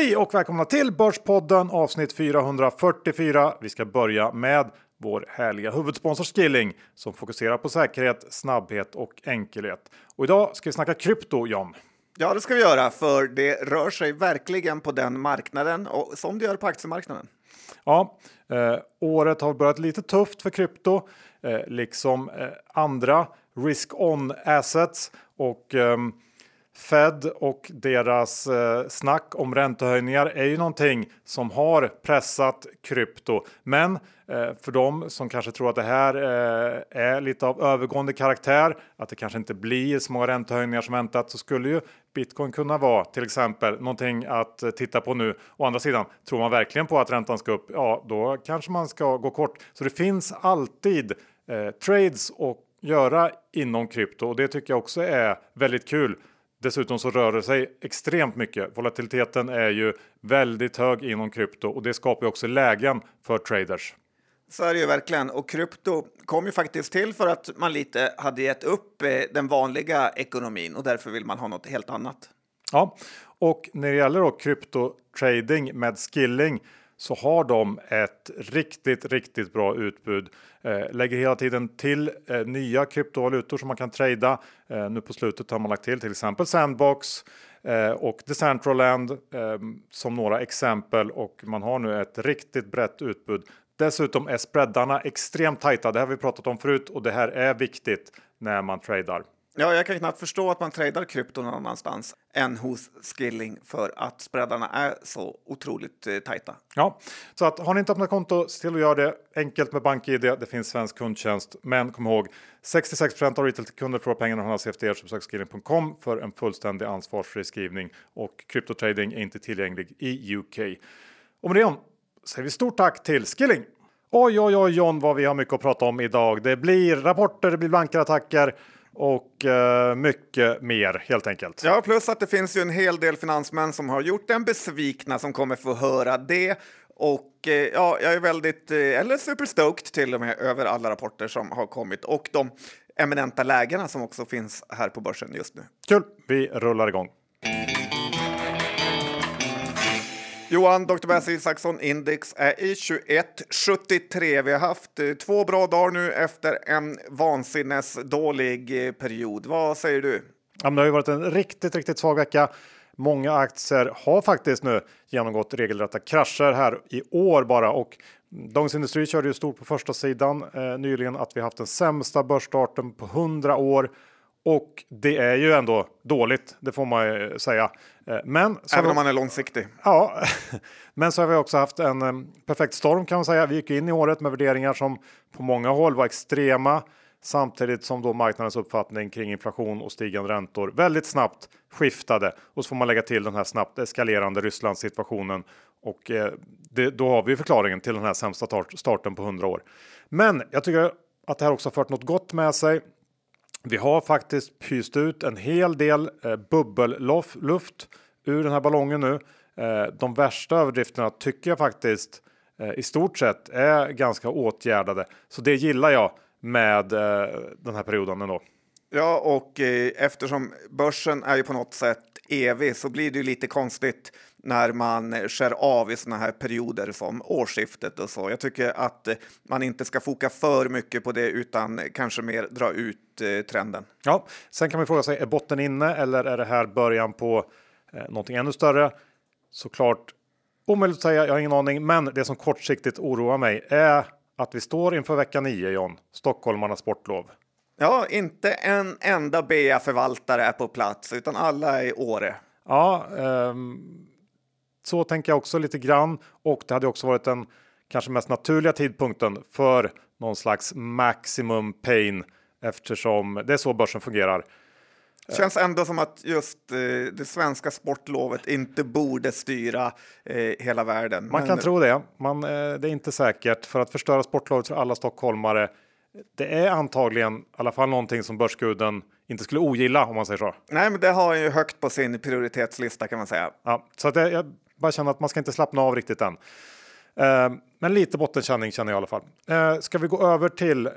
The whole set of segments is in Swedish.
Hej och välkomna till Börspodden avsnitt 444. Vi ska börja med vår härliga huvudsponsor Skilling som fokuserar på säkerhet, snabbhet och enkelhet. Och idag ska vi snacka krypto, John. Ja, det ska vi göra, för det rör sig verkligen på den marknaden och som det gör på aktiemarknaden. Ja, eh, året har börjat lite tufft för krypto, eh, liksom eh, andra risk-on assets och ehm, Fed och deras eh, snack om räntehöjningar är ju någonting som har pressat krypto. Men eh, för dem som kanske tror att det här eh, är lite av övergående karaktär, att det kanske inte blir så många räntehöjningar som väntat, så skulle ju bitcoin kunna vara till exempel någonting att eh, titta på nu. Å andra sidan, tror man verkligen på att räntan ska upp, ja, då kanske man ska gå kort. Så det finns alltid eh, trades och göra inom krypto och det tycker jag också är väldigt kul. Dessutom så rör det sig extremt mycket. Volatiliteten är ju väldigt hög inom krypto och det skapar också lägen för traders. Så är det ju verkligen. Och krypto kom ju faktiskt till för att man lite hade gett upp eh, den vanliga ekonomin och därför vill man ha något helt annat. Ja, och när det gäller då kryptotrading med skilling så har de ett riktigt, riktigt bra utbud. Eh, lägger hela tiden till eh, nya kryptovalutor som man kan trada. Eh, nu på slutet har man lagt till till exempel Sandbox eh, och Decentraland eh, som några exempel och man har nu ett riktigt brett utbud. Dessutom är spreadarna extremt tajta. Det här har vi pratat om förut och det här är viktigt när man tradar. Ja, jag kan knappt förstå att man tradar krypto någon annanstans än hos Skilling för att spreadarna är så otroligt eh, tajta. Ja, så att har ni inte öppnat konto, se till att göra det. Enkelt med BankID. Det finns svensk kundtjänst, men kom ihåg 66 av retailkunder förlorar pengarna från CFD så besök skilling.com för en fullständig ansvarsfri skrivning och kryptotrading är inte tillgänglig i UK. Och med det säger vi stort tack till Skilling. Oj, oj, oj, John, vad vi har mycket att prata om idag. Det blir rapporter, det blir blankarattacker och uh, mycket mer helt enkelt. Ja, plus att det finns ju en hel del finansmän som har gjort en besvikna som kommer få höra det. Och uh, ja, jag är väldigt, uh, eller superstoked till och med, över alla rapporter som har kommit och de eminenta lägena som också finns här på börsen just nu. Kul, vi rullar igång. Johan, Dr. Bass Isaksson Index är i 21,73. Vi har haft eh, två bra dagar nu efter en vansinnesdålig eh, period. Vad säger du? Ja, det har ju varit en riktigt, riktigt svag vecka. Många aktier har faktiskt nu genomgått regelrätta krascher här i år bara och Dagens Industri körde ju stort på första sidan eh, nyligen att vi haft den sämsta börsstarten på 100 år och det är ju ändå dåligt, det får man ju säga. Eh, men Även om man är långsiktig. Ja, men så har vi också haft en eh, perfekt storm kan man säga. Vi gick in i året med värderingar som på många håll var extrema samtidigt som då marknadens uppfattning kring inflation och stigande räntor väldigt snabbt skiftade. Och så får man lägga till den här snabbt eskalerande Rysslands situationen och eh, det, då har vi förklaringen till den här sämsta starten på 100 år. Men jag tycker att det här också har fört något gott med sig. Vi har faktiskt pyst ut en hel del eh, bubbelluft ur den här ballongen nu. Eh, de värsta överdrifterna tycker jag faktiskt eh, i stort sett är ganska åtgärdade. Så det gillar jag med eh, den här perioden ändå. Ja, och eh, eftersom börsen är ju på något sätt evig så blir det ju lite konstigt när man skär av i såna här perioder som årsskiftet och så. Jag tycker att man inte ska foka för mycket på det utan kanske mer dra ut eh, trenden. Ja, sen kan man fråga sig, är botten inne eller är det här början på eh, någonting ännu större? Såklart omöjligt att säga, jag har ingen aning, men det som kortsiktigt oroar mig är att vi står inför vecka 9 John, stockholmarnas sportlov. Ja, inte en enda BA-förvaltare är på plats utan alla är i Åre. Ja, um, så tänker jag också lite grann och det hade också varit den kanske mest naturliga tidpunkten för någon slags maximum pain eftersom det är så börsen fungerar. Känns ändå som att just eh, det svenska sportlovet inte borde styra eh, hela världen. Man Men... kan tro det. Man, eh, det är inte säkert för att förstöra sportlovet för alla stockholmare. Det är antagligen i alla fall någonting som börsguden inte skulle ogilla om man säger så. Nej, men det har ju högt på sin prioritetslista kan man säga. Ja, så att jag, jag bara känner att man ska inte slappna av riktigt än. Eh, men lite bottenkänning känner jag i alla fall. Eh, ska vi gå över till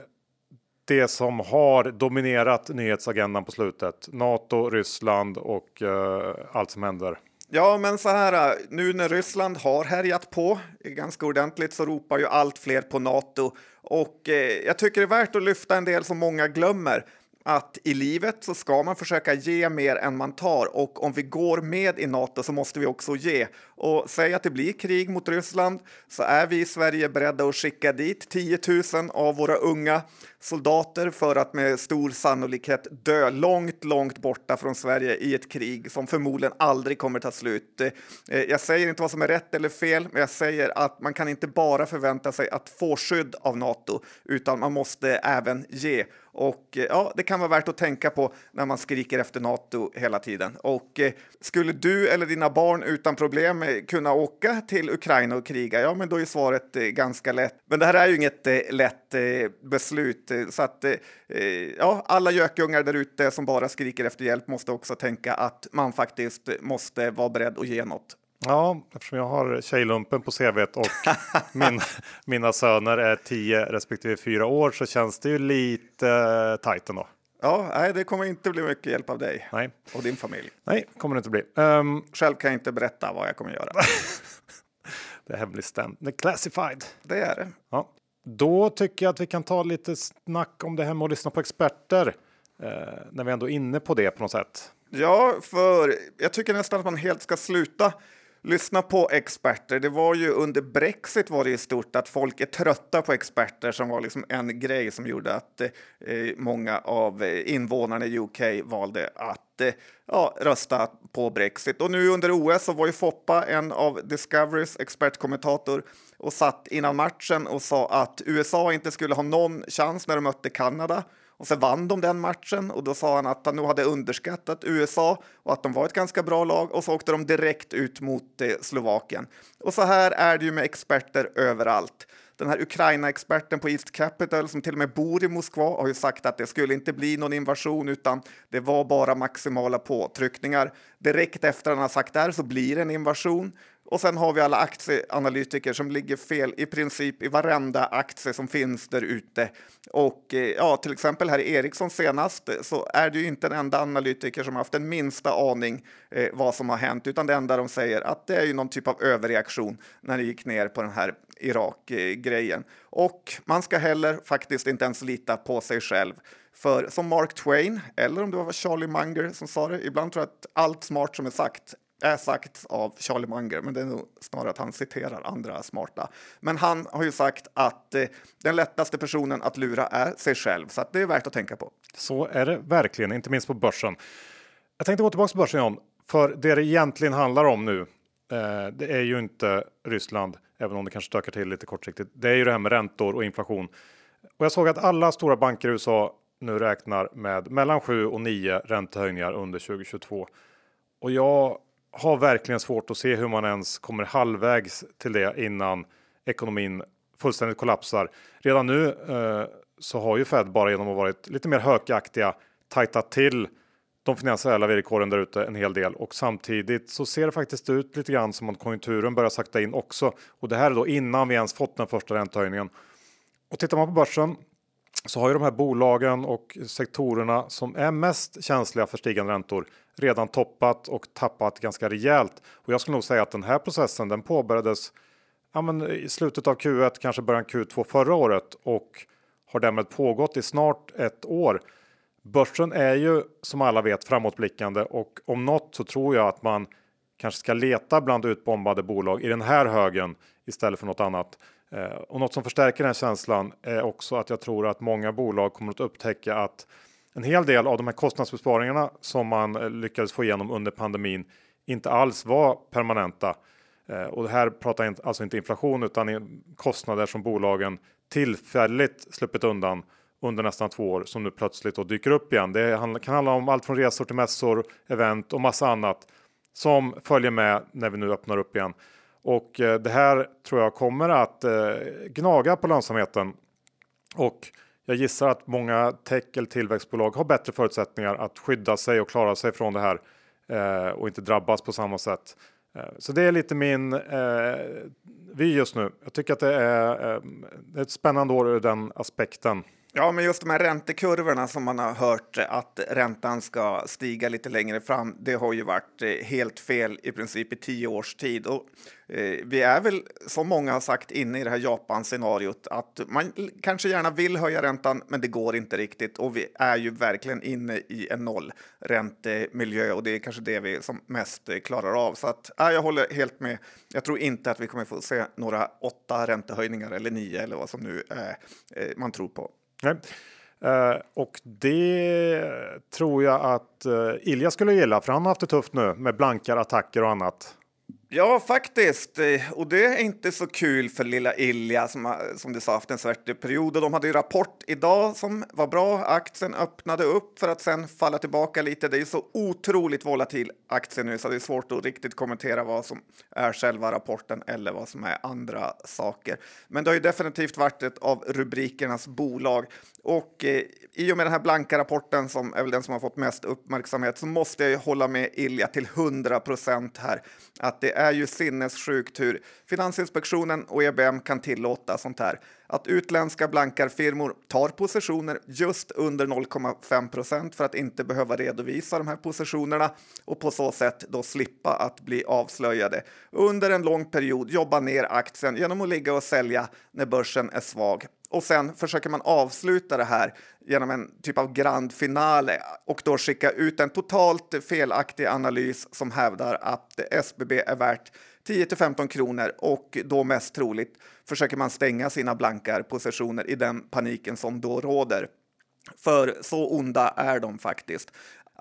det som har dominerat nyhetsagendan på slutet. Nato, Ryssland och eh, allt som händer. Ja, men så här, nu när Ryssland har härjat på eh, ganska ordentligt så ropar ju allt fler på Nato. Och eh, jag tycker det är värt att lyfta en del som många glömmer att i livet så ska man försöka ge mer än man tar och om vi går med i Nato så måste vi också ge. Och säg att det blir krig mot Ryssland så är vi i Sverige beredda att skicka dit 10 000 av våra unga soldater för att med stor sannolikhet dö långt, långt borta från Sverige i ett krig som förmodligen aldrig kommer ta slut. Eh, jag säger inte vad som är rätt eller fel, men jag säger att man kan inte bara förvänta sig att få skydd av Nato, utan man måste även ge. Och eh, ja, det kan vara värt att tänka på när man skriker efter Nato hela tiden. Och eh, skulle du eller dina barn utan problem eh, kunna åka till Ukraina och kriga? Ja, men då är svaret ganska lätt. Men det här är ju inget lätt beslut så att eh, ja, alla gökungar där ute som bara skriker efter hjälp måste också tänka att man faktiskt måste vara beredd att ge något. Ja, eftersom jag har tjejlumpen på CV och min, mina söner är 10 respektive 4 år så känns det ju lite uh, tajt ändå. Ja, nej, det kommer inte bli mycket hjälp av dig nej. och din familj. Nej, kommer det inte bli. Um, Själv kan jag inte berätta vad jag kommer göra. det är hemligstämt. Det är classified. Det är det. Ja. Då tycker jag att vi kan ta lite snack om det här med att lyssna på experter. Eh, när vi ändå är inne på det på något sätt. Ja, för jag tycker nästan att man helt ska sluta lyssna på experter. Det var ju under Brexit var det ju stort att folk är trötta på experter som var liksom en grej som gjorde att eh, många av eh, invånarna i UK valde att eh, ja, rösta på Brexit. Och nu under OS så var ju Foppa en av Discoverys expertkommentator och satt innan matchen och sa att USA inte skulle ha någon chans när de mötte Kanada. Och så vann de den matchen och då sa han att han nog hade underskattat USA och att de var ett ganska bra lag och så åkte de direkt ut mot eh, Slovakien. Och så här är det ju med experter överallt. Den här Ukraina-experten på East Capital som till och med bor i Moskva har ju sagt att det skulle inte bli någon invasion utan det var bara maximala påtryckningar. Direkt efter han har sagt det här så blir det en invasion och sen har vi alla aktieanalytiker som ligger fel i princip i varenda aktie som finns där ute. Och eh, ja, till exempel här i Ericsson senast eh, så är det ju inte en enda analytiker som har haft den minsta aning eh, vad som har hänt, utan det enda de säger att det är ju någon typ av överreaktion när det gick ner på den här Irak-grejen. Och man ska heller faktiskt inte ens lita på sig själv. För som Mark Twain, eller om det var Charlie Munger som sa det, ibland tror jag att allt smart som är sagt är sagt av Charlie Munger, men det är nog snarare att han citerar andra smarta. Men han har ju sagt att eh, den lättaste personen att lura är sig själv, så att det är värt att tänka på. Så är det verkligen, inte minst på börsen. Jag tänkte gå tillbaka till börsen John, för det det egentligen handlar om nu, eh, det är ju inte Ryssland, även om det kanske stökar till lite kortsiktigt. Det är ju det här med räntor och inflation. Och jag såg att alla stora banker i USA nu räknar med mellan 7 och 9 räntehöjningar under 2022. Och jag har verkligen svårt att se hur man ens kommer halvvägs till det innan ekonomin fullständigt kollapsar. Redan nu eh, så har ju Fed bara genom att varit lite mer hökaktiga tajtat till de finansiella villkoren där ute en hel del och samtidigt så ser det faktiskt ut lite grann som att konjunkturen börjar sakta in också. Och det här är då innan vi ens fått den första räntehöjningen. Och tittar man på börsen så har ju de här bolagen och sektorerna som är mest känsliga för stigande räntor redan toppat och tappat ganska rejält. Och jag skulle nog säga att den här processen den påbörjades ja, men i slutet av Q1, kanske början Q2 förra året och har därmed pågått i snart ett år. Börsen är ju som alla vet framåtblickande och om något så tror jag att man kanske ska leta bland utbombade bolag i den här högen istället för något annat. Eh, och något som förstärker den känslan är också att jag tror att många bolag kommer att upptäcka att en hel del av de här kostnadsbesparingarna som man eh, lyckades få igenom under pandemin inte alls var permanenta. Eh, och det här pratar alltså inte inflation utan kostnader som bolagen tillfälligt sluppit undan under nästan två år som nu plötsligt då dyker upp igen. Det kan handla om allt från resor till mässor, event och massa annat som följer med när vi nu öppnar upp igen. Och eh, det här tror jag kommer att gnaga på lönsamheten. Och jag gissar att många tech eller tillväxtbolag har bättre förutsättningar att skydda sig och klara sig från det här eh, och inte drabbas på samma sätt. Eh, så det är lite min eh, vy just nu. Jag tycker att det är, eh, ett spännande år ur den aspekten. Ja, men just de här räntekurvorna som man har hört att räntan ska stiga lite längre fram, det har ju varit eh, helt fel i princip i tio års tid. Och, eh, vi är väl, som många har sagt, inne i det här Japan-scenariot att man kanske gärna vill höja räntan, men det går inte riktigt. Och vi är ju verkligen inne i en nollräntemiljö och det är kanske det vi som mest eh, klarar av. Så att, eh, jag håller helt med. Jag tror inte att vi kommer få se några åtta räntehöjningar eller nio eller vad som nu eh, man tror på. Nej. Uh, och det tror jag att uh, Ilja skulle gilla för han har haft det tufft nu med blankar, attacker och annat. Ja, faktiskt. Eh, och det är inte så kul för lilla Ilja som, som du sa haft en svart period. Och de hade ju rapport idag som var bra. Aktien öppnade upp för att sen falla tillbaka lite. Det är ju så otroligt volatil aktie nu så det är svårt att riktigt kommentera vad som är själva rapporten eller vad som är andra saker. Men det har ju definitivt varit ett av rubrikernas bolag. Och eh, i och med den här blanka rapporten som är väl den som har fått mest uppmärksamhet så måste jag ju hålla med Ilja till 100 procent här. Att det är är ju sinnessjukt hur Finansinspektionen och EBM kan tillåta sånt här. Att utländska blankarfirmor tar positioner just under 0,5 procent för att inte behöva redovisa de här positionerna och på så sätt då slippa att bli avslöjade. Under en lång period jobba ner aktien genom att ligga och sälja när börsen är svag och sen försöker man avsluta det här genom en typ av grand finale och då skicka ut en totalt felaktig analys som hävdar att SBB är värt 10 till 15 kronor och då mest troligt försöker man stänga sina blankar positioner i den paniken som då råder. För så onda är de faktiskt.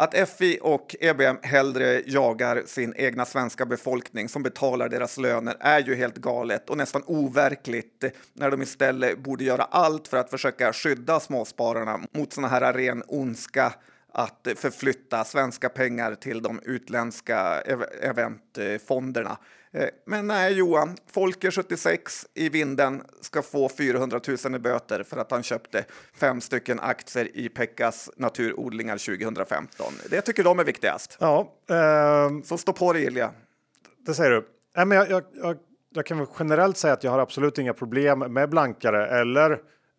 Att FI och EBM hellre jagar sin egna svenska befolkning som betalar deras löner är ju helt galet och nästan overkligt när de istället borde göra allt för att försöka skydda småspararna mot såna här ren ondska att förflytta svenska pengar till de utländska eventfonderna. Eh, men nej, Johan, Folker 76 i vinden ska få 400 000 i böter för att han köpte fem stycken aktier i Pekkas naturodlingar 2015. Det tycker de är viktigast. Ja, eh, Så stå på dig, Ilja. Det säger du. Nej, men jag, jag, jag, jag kan väl generellt säga att jag har absolut inga problem med blankare eller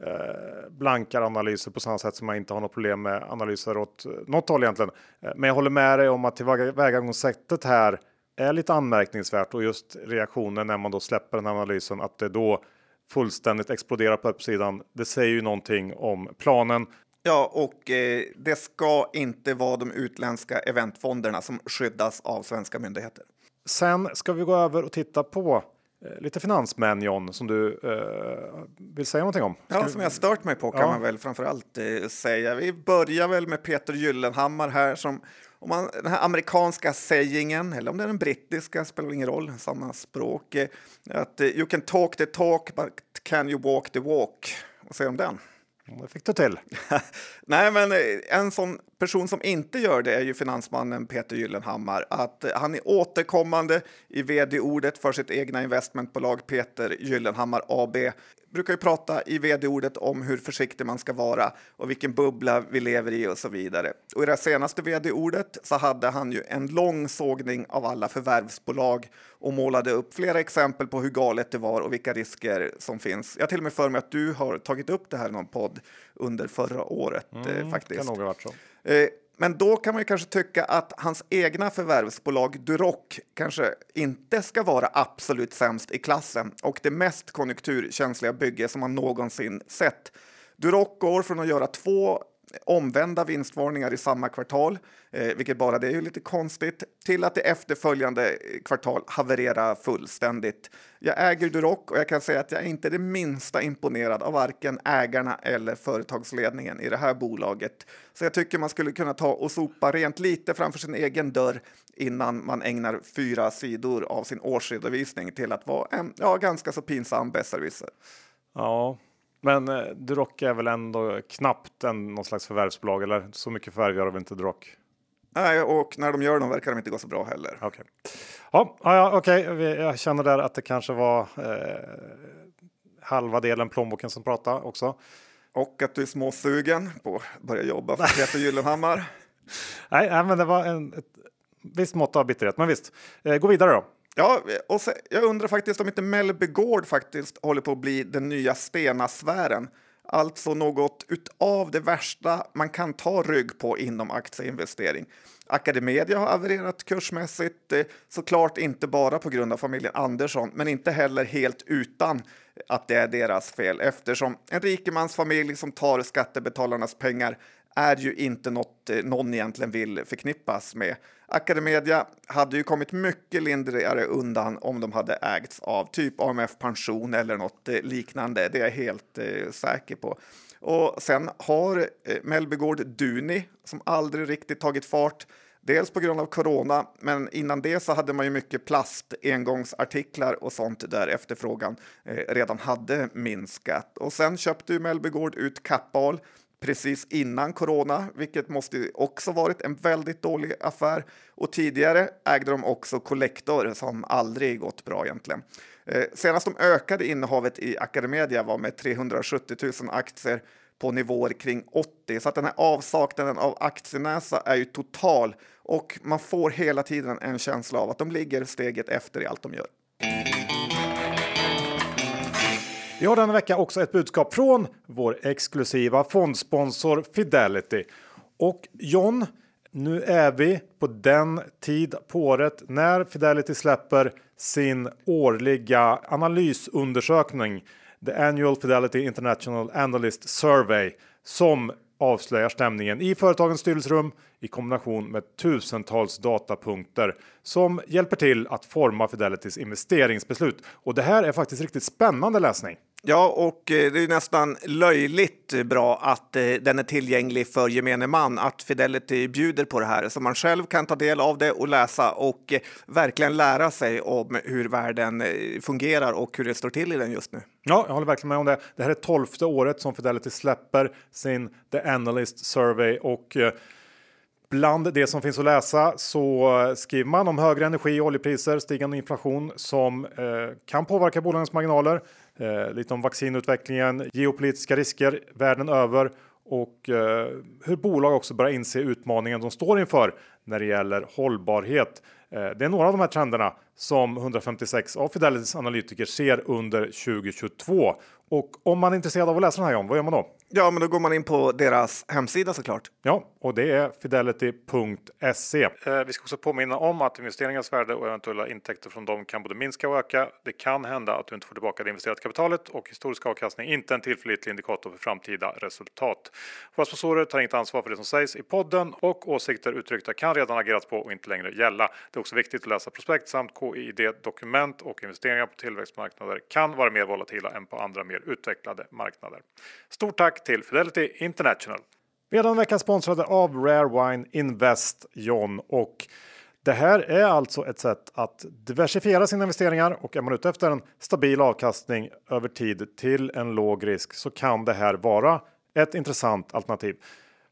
eh, blankaranalyser på samma sätt som jag inte har något problem med analyser åt något håll egentligen. Eh, men jag håller med dig om att tillvägagångssättet här är lite anmärkningsvärt och just reaktionen när man då släpper den analysen att det då fullständigt exploderar på uppsidan. Det säger ju någonting om planen. Ja, och eh, det ska inte vara de utländska eventfonderna som skyddas av svenska myndigheter. Sen ska vi gå över och titta på eh, lite finansmän John som du eh, vill säga någonting om. Ska ja, som jag stört mig på kan ja. man väl framförallt eh, säga. Vi börjar väl med Peter Gyllenhammar här som om man, den här amerikanska sägningen, eller om det är den brittiska, spelar ingen roll, samma språk. Eh, att eh, you can talk the talk, but can you walk the walk? Vad säger du om den? Det fick du till. Nej, men eh, en sån person som inte gör det är ju finansmannen Peter Gyllenhammar. Att han är återkommande i vd-ordet för sitt egna investmentbolag Peter Gyllenhammar AB brukar ju prata i vd-ordet om hur försiktig man ska vara och vilken bubbla vi lever i och så vidare. Och i det senaste vd-ordet så hade han ju en lång sågning av alla förvärvsbolag och målade upp flera exempel på hur galet det var och vilka risker som finns. Jag till och med för mig att du har tagit upp det här i någon podd under förra året mm, eh, faktiskt. Kan nog ha varit så. Eh, men då kan man ju kanske tycka att hans egna förvärvsbolag Duroc kanske inte ska vara absolut sämst i klassen och det mest konjunkturkänsliga bygge som man någonsin sett. Duroc går från att göra två omvända vinstvarningar i samma kvartal, eh, vilket bara det är ju lite konstigt, till att det efterföljande eh, kvartal haverera fullständigt. Jag äger Duroc och jag kan säga att jag inte är det minsta imponerad av varken ägarna eller företagsledningen i det här bolaget. Så jag tycker man skulle kunna ta och sopa rent lite framför sin egen dörr innan man ägnar fyra sidor av sin årsredovisning till att vara en ja, ganska så pinsam besserwisser. Ja, men eh, Duroc är väl ändå knappt en någon slags förvärvsbolag eller så mycket förvärv gör de inte Duroc. Nej, och när de gör dem verkar de inte gå så bra heller. Okej, okay. ja, ja. Okay. Jag känner där att det kanske var eh, halva delen plånboken som pratade också. Och att du är småsugen på att börja jobba för Peter Gyllenhammar. nej, nej, men det var en, ett visst mått av bitterhet. Men visst, eh, gå vidare då. Ja, och så, jag undrar faktiskt om inte Mellby Gård faktiskt håller på att bli den nya Stena-sfären. alltså något utav det värsta man kan ta rygg på inom aktieinvestering. Academedia har avererat kursmässigt, eh, såklart inte bara på grund av familjen Andersson, men inte heller helt utan att det är deras fel eftersom en rikemansfamilj som tar skattebetalarnas pengar är ju inte något eh, någon egentligen vill förknippas med. Academedia hade ju kommit mycket lindrigare undan om de hade ägts av typ AMF Pension eller något eh, liknande. Det är jag helt eh, säker på. Och sen har eh, Mellbygård Duni som aldrig riktigt tagit fart. Dels på grund av corona, men innan det så hade man ju mycket plast, engångsartiklar och sånt där efterfrågan eh, redan hade minskat. Och sen köpte ju Mellbygård ut Kappahl precis innan corona, vilket måste också varit en väldigt dålig affär. Och tidigare ägde de också Collector som aldrig gått bra egentligen. Eh, senast de ökade innehavet i Academedia var med 370 000 aktier på nivåer kring 80, så att den här avsaknaden av aktienäsa är ju total och man får hela tiden en känsla av att de ligger steget efter i allt de gör. Vi har denna vecka också ett budskap från vår exklusiva fondsponsor Fidelity. Och John, nu är vi på den tid på året när Fidelity släpper sin årliga analysundersökning, The Annual Fidelity International Analyst Survey, som avslöjar stämningen i företagens styrelserum i kombination med tusentals datapunkter som hjälper till att forma Fidelitys investeringsbeslut. Och det här är faktiskt riktigt spännande läsning. Ja, och eh, det är nästan löjligt bra att eh, den är tillgänglig för gemene man, att Fidelity bjuder på det här så man själv kan ta del av det och läsa och eh, verkligen lära sig om hur världen fungerar och hur det står till i den just nu. Ja, jag håller verkligen med om det. Det här är tolfte året som Fidelity släpper sin The Analyst Survey och Bland det som finns att läsa så skriver man om högre energi och oljepriser, stigande inflation som eh, kan påverka bolagens marginaler. Eh, lite om vaccinutvecklingen, geopolitiska risker världen över och eh, hur bolag också börjar inse utmaningen de står inför när det gäller hållbarhet. Eh, det är några av de här trenderna som 156 av Fidelis analytiker ser under 2022. Och om man är intresserad av att läsa den här John, vad gör man då? Ja, men då går man in på deras hemsida såklart. Ja, och det är fidelity.se. Eh, vi ska också påminna om att investeringars värde och eventuella intäkter från dem kan både minska och öka. Det kan hända att du inte får tillbaka det investerade kapitalet och historisk avkastning inte en tillförlitlig indikator för framtida resultat. Våra sponsorer tar inget ansvar för det som sägs i podden och åsikter uttryckta kan redan agerats på och inte längre gälla. Det är också viktigt att läsa prospekt samt KID-dokument och investeringar på tillväxtmarknader kan vara mer volatila än på andra mer utvecklade marknader. Stort tack till Fidelity International. Vi är den veckan sponsrade av Rare Wine Invest John och det här är alltså ett sätt att diversifiera sina investeringar och är man ute efter en stabil avkastning över tid till en låg risk så kan det här vara ett intressant alternativ.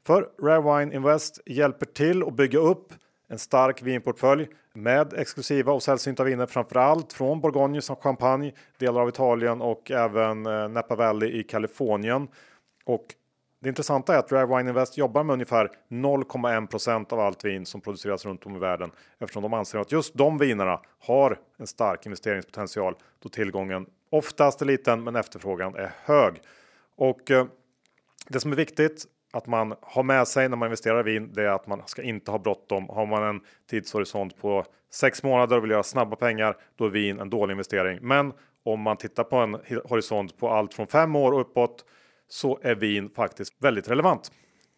För Rare Wine Invest hjälper till att bygga upp en stark vinportfölj med exklusiva och sällsynta viner, framförallt från Bourgogne som champagne, delar av Italien och även eh, Napa Valley i Kalifornien. Och det intressanta är att Rare Wine Invest jobbar med ungefär 0,1% av allt vin som produceras runt om i världen eftersom de anser att just de vinerna har en stark investeringspotential då tillgången oftast är liten men efterfrågan är hög. Och eh, det som är viktigt att man har med sig när man investerar i vin, det är att man ska inte ha bråttom. Har man en tidshorisont på sex månader och vill göra snabba pengar, då är vin en dålig investering. Men om man tittar på en horisont på allt från fem år och uppåt så är vin faktiskt väldigt relevant.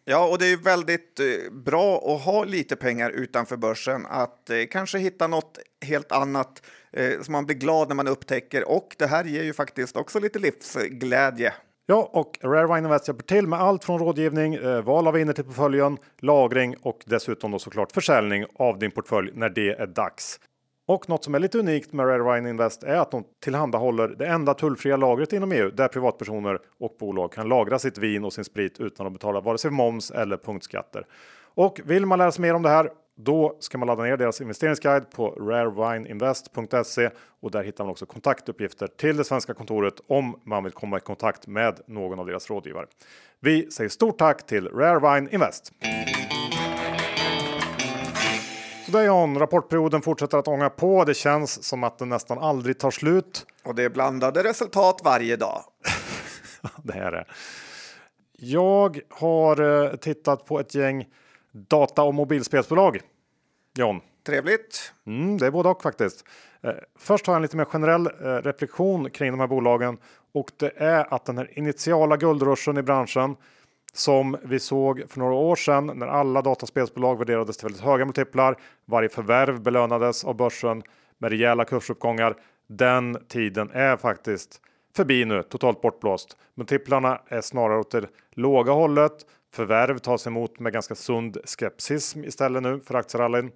Ja, och det är väldigt eh, bra att ha lite pengar utanför börsen, att eh, kanske hitta något helt annat eh, som man blir glad när man upptäcker. Och det här ger ju faktiskt också lite livsglädje. Ja, och Rare Wine Invest hjälper till med allt från rådgivning, val av viner till portföljen, lagring och dessutom då såklart försäljning av din portfölj när det är dags. Och något som är lite unikt med Rare Wine Invest är att de tillhandahåller det enda tullfria lagret inom EU där privatpersoner och bolag kan lagra sitt vin och sin sprit utan att betala vare sig moms eller punktskatter. Och vill man lära sig mer om det här då ska man ladda ner deras investeringsguide på rarewineinvest.se och där hittar man också kontaktuppgifter till det svenska kontoret om man vill komma i kontakt med någon av deras rådgivare. Vi säger stort tack till Rare Wine Invest. Så där John, rapportperioden fortsätter att ånga på. Det känns som att den nästan aldrig tar slut. Och det är blandade resultat varje dag. det är det. Jag har eh, tittat på ett gäng data och mobilspelsbolag. John. Trevligt. Mm, det är både och faktiskt. Eh, först har jag en lite mer generell eh, reflektion kring de här bolagen och det är att den här initiala guldruschen i branschen som vi såg för några år sedan när alla dataspelsbolag värderades till väldigt höga multiplar. Varje förvärv belönades av börsen med rejäla kursuppgångar. Den tiden är faktiskt förbi nu, totalt bortblåst. Multiplarna är snarare åt det låga hållet. Förvärv tas emot med ganska sund skepsis istället nu för aktierallyn.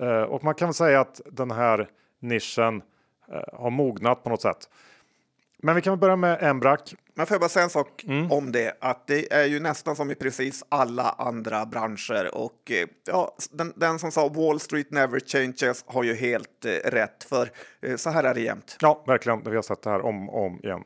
Eh, och man kan säga att den här nischen eh, har mognat på något sätt. Men vi kan börja med Embrac men får jag bara säga en sak mm. om det, att det är ju nästan som i precis alla andra branscher och eh, ja, den, den som sa Wall Street never changes har ju helt eh, rätt, för eh, så här är det jämt. Ja, verkligen. Vi har sett det här om och om igen.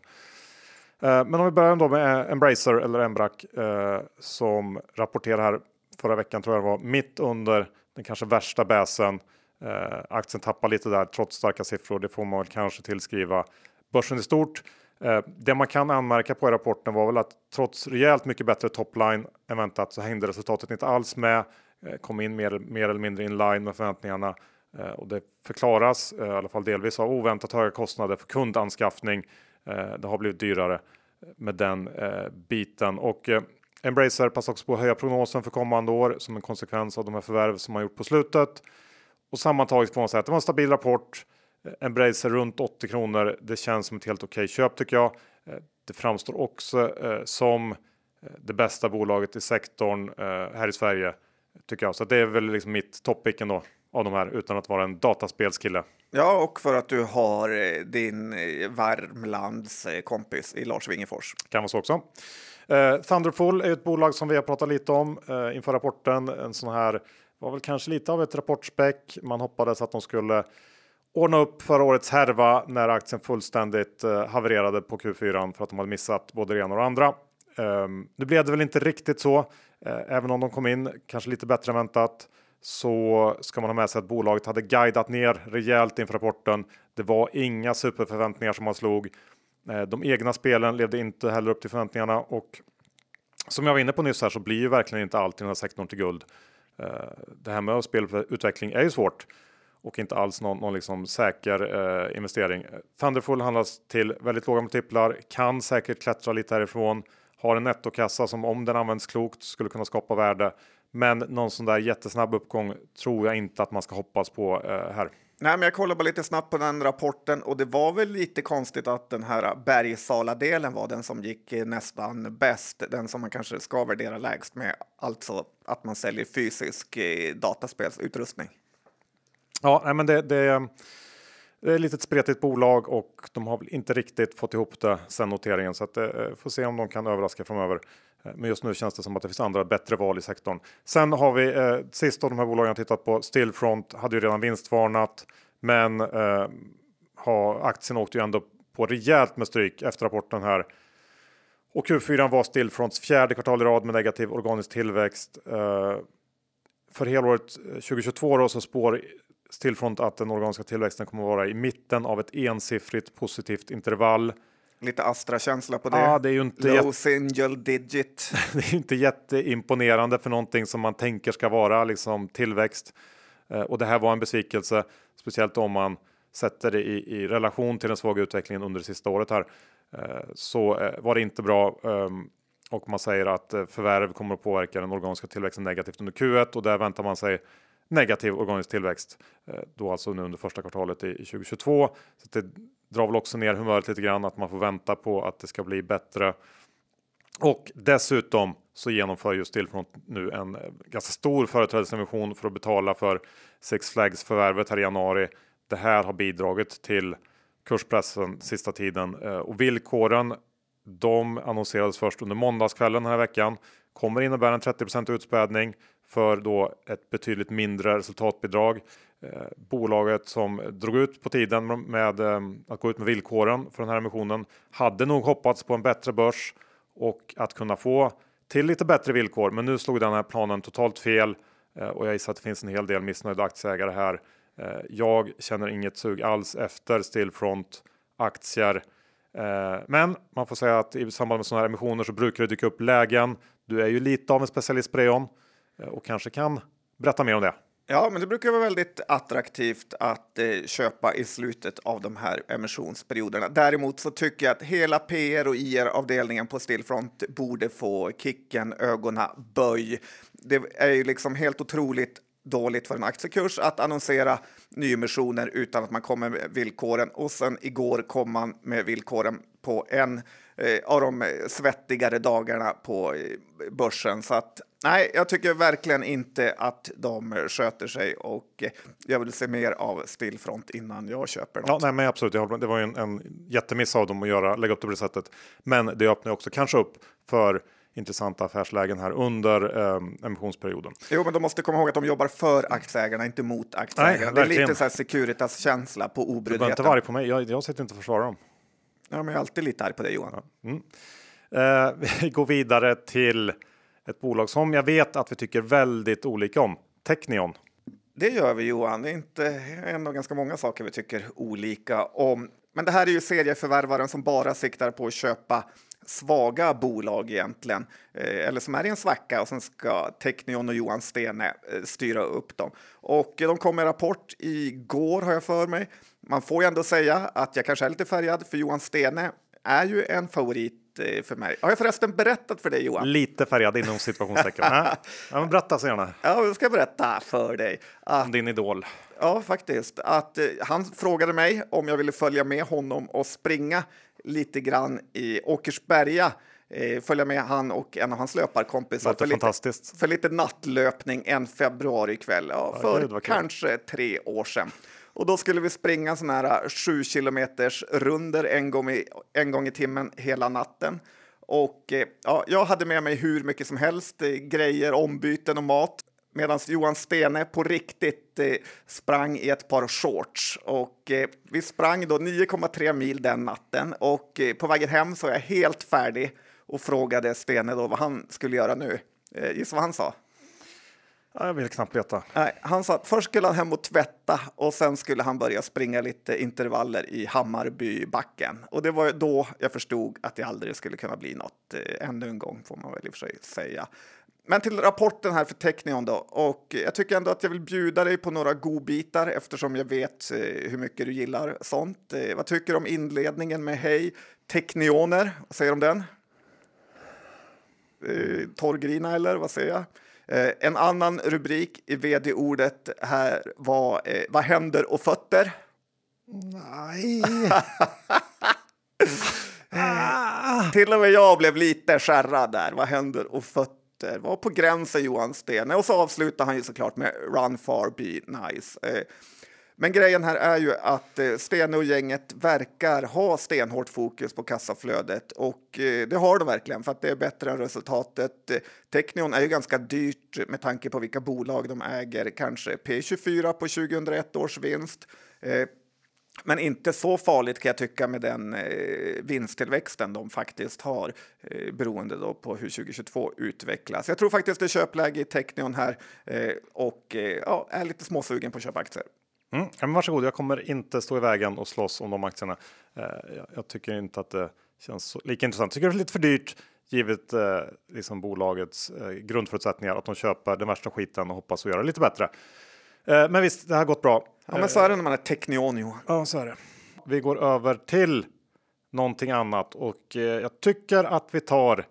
Eh, men om vi börjar då med Embracer eller Embrak eh, som rapporterar här förra veckan tror jag det var mitt under den kanske värsta bäsen. Eh, aktien tappar lite där trots starka siffror. Det får man väl kanske tillskriva börsen i stort. Eh, det man kan anmärka på i rapporten var väl att trots rejält mycket bättre topline än väntat så hängde resultatet inte alls med. Eh, kom in mer, mer eller mindre in line med förväntningarna eh, och det förklaras i alla fall delvis av oväntat höga kostnader för kundanskaffning. Det har blivit dyrare med den biten och Embracer passar också på att höja prognosen för kommande år som en konsekvens av de här förvärv som man gjort på slutet. Och sammantaget får man säga att det var en stabil rapport. Embracer runt 80 kronor. Det känns som ett helt okej köp tycker jag. Eh, det framstår också eh, som eh, det bästa bolaget i sektorn här i Sverige tycker jag. Så det är väl liksom mitt toppicken då av de här utan att vara en dataspelskille. Ja, och för att du har din Värmlands kompis i Lars Wingefors. Kan vara så också. Eh, Thunderful är ett bolag som vi har pratat lite om eh, inför rapporten. En sån här var väl kanske lite av ett rapportspäck. Man hoppades att de skulle ordna upp förra årets härva när aktien fullständigt eh, havererade på Q4 för att de hade missat både det ena och det andra. Um, nu blev det väl inte riktigt så, uh, även om de kom in kanske lite bättre än väntat så ska man ha med sig att bolaget hade guidat ner rejält inför rapporten. Det var inga superförväntningar som man slog. Uh, de egna spelen levde inte heller upp till förväntningarna och som jag var inne på nyss här så blir ju verkligen inte allt i den här sektorn till guld. Uh, det här med spelutveckling är ju svårt och inte alls någon, någon liksom säker eh, investering. Thunderful handlas till väldigt låga multiplar, kan säkert klättra lite härifrån, har en nettokassa som om den används klokt skulle kunna skapa värde. Men någon sån där jättesnabb uppgång tror jag inte att man ska hoppas på eh, här. Nej, men jag kollade bara lite snabbt på den rapporten och det var väl lite konstigt att den här Bergsala-delen var den som gick nästan bäst, den som man kanske ska värdera lägst med, alltså att man säljer fysisk eh, dataspelsutrustning. Ja, nej, men det, det, det är ett litet spretigt bolag och de har väl inte riktigt fått ihop det sen noteringen så att eh, får se om de kan överraska framöver. Eh, men just nu känns det som att det finns andra bättre val i sektorn. Sen har vi eh, sist av de här bolagen jag tittat på. Stillfront hade ju redan vinstvarnat, men eh, har, aktien åkte ju ändå på rejält med stryk efter rapporten här. Och Q4 var Stillfronts fjärde kvartal i rad med negativ organisk tillväxt. Eh, för helåret eh, 2022 då, så spår Stillfront att den organiska tillväxten kommer att vara i mitten av ett ensiffrigt positivt intervall. Lite Astra-känsla på det. Ja, det är ju inte Low single digit. det är inte jätteimponerande för någonting som man tänker ska vara liksom tillväxt. Eh, och det här var en besvikelse, speciellt om man sätter det i, i relation till den svaga utvecklingen under det sista året här. Eh, så eh, var det inte bra. Ehm, och man säger att förvärv kommer att påverka den organiska tillväxten negativt under Q1 och där väntar man sig negativ organisk tillväxt eh, då alltså nu under första kvartalet i 2022. Så det drar väl också ner humöret lite grann att man får vänta på att det ska bli bättre. Och dessutom så genomför just Stillfront nu en eh, ganska stor företrädesemission för att betala för Six Flags förvärvet här i januari. Det här har bidragit till kurspressen sista tiden eh, och villkoren. De annonserades först under måndagskvällen den här veckan kommer innebära en 30% utspädning för då ett betydligt mindre resultatbidrag. Eh, bolaget som drog ut på tiden med eh, att gå ut med villkoren för den här emissionen hade nog hoppats på en bättre börs och att kunna få till lite bättre villkor. Men nu slog den här planen totalt fel eh, och jag gissar att det finns en hel del missnöjda aktieägare här. Eh, jag känner inget sug alls efter Stillfront aktier eh, men man får säga att i samband med sådana här emissioner så brukar det dyka upp lägen. Du är ju lite av en specialist på det John. Eh, och kanske kan berätta mer om det. Ja, men det brukar vara väldigt attraktivt att eh, köpa i slutet av de här emissionsperioderna. Däremot så tycker jag att hela PR och IR-avdelningen på Stillfront borde få kicken, ögonen, böj. Det är ju liksom helt otroligt dåligt för en aktiekurs att annonsera nyemissioner utan att man kommer med villkoren. Och sen igår kom man med villkoren på en eh, av de svettigare dagarna på eh, börsen. Så att nej, jag tycker verkligen inte att de sköter sig och jag vill se mer av Stillfront innan jag köper något. Ja, nej, men absolut. Det var ju en, en jättemiss av dem att göra, lägga upp det på det sättet. Men det öppnar också kanske upp för intressanta affärslägen här under eh, emissionsperioden. Jo, men de måste komma ihåg att de jobbar för aktieägarna, inte mot aktieägarna. Nej, det är lite så här Securitas känsla på obryddheten. Du behöver inte vara arg på mig. Jag, jag sitter inte och försvarar dem. Ja, men jag är alltid lite arg på dig Johan. Ja. Mm. Eh, vi går vidare till ett bolag som jag vet att vi tycker väldigt olika om. Technion. Det gör vi Johan. Det är inte en av ganska många saker vi tycker olika om. Men det här är ju serieförvärvaren som bara siktar på att köpa svaga bolag egentligen, eh, eller som är i en svacka och sen ska Technion och Johan Stene eh, styra upp dem. Och eh, de kom med rapport igår har jag för mig. Man får ju ändå säga att jag kanske är lite färgad för Johan Stene är ju en favorit eh, för mig. Har jag förresten berättat för dig Johan? Lite färgad inom situationstecken. ja, men berätta så gärna. Ja, jag ska berätta för dig. Att, Din idol. Ja, faktiskt. Att, eh, han frågade mig om jag ville följa med honom och springa lite grann i Åkersberga. Eh, följa med han och en av hans löparkompisar för lite, för lite nattlöpning en februarikväll. Ja, för kanske tre år sedan. Och då skulle vi springa såna här äh, sju kilometers runder en gång, i, en gång i timmen hela natten. Och eh, ja, jag hade med mig hur mycket som helst, eh, grejer, ombyten och mat. Medan Johan Stene på riktigt eh, sprang i ett par shorts. Och eh, vi sprang då 9,3 mil den natten och eh, på vägen hem så var jag helt färdig och frågade Stene då vad han skulle göra nu. Eh, gissa vad han sa? Jag vill knappt veta. Nej, han sa att först skulle han hem och tvätta och sen skulle han börja springa lite intervaller i Hammarbybacken. Och det var då jag förstod att det aldrig skulle kunna bli något. Eh, ännu en gång får man väl i och för sig säga. Men till rapporten här för Technion då. Och jag tycker ändå att jag vill bjuda dig på några godbitar eftersom jag vet eh, hur mycket du gillar sånt. Eh, vad tycker du om inledningen med Hej Technioner? Vad säger du om den? Torrgrina eller vad säger jag? Eh, en annan rubrik i vd-ordet här var eh, Vad händer och fötter? Nej. Till och med jag blev lite skärrad där. Vad händer och fötter? Var på gränsen Johan Stene. Och så avslutar han ju såklart med Run far be nice. Men grejen här är ju att eh, Stene och gänget verkar ha stenhårt fokus på kassaflödet och eh, det har de verkligen för att det är bättre än resultatet. Technion är ju ganska dyrt med tanke på vilka bolag de äger, kanske P24 på 2001 års vinst. Eh, men inte så farligt kan jag tycka med den vinsttillväxten de faktiskt har beroende då på hur 2022 utvecklas. Jag tror faktiskt det är köpläge i Technion här och ja, är lite småsugen på att köpa aktier. Mm, ja, men varsågod, jag kommer inte stå i vägen och slåss om de aktierna. Eh, jag, jag, tycker inte att det känns så, lika intressant. Jag tycker det är lite för dyrt givet eh, liksom bolagets eh, grundförutsättningar att de köper den värsta skiten och hoppas att göra det lite bättre. Eh, men visst, det har gått bra. Ja, men så är det när man är Technion. Ja, så är det. Vi går över till någonting annat och eh, jag tycker att vi tar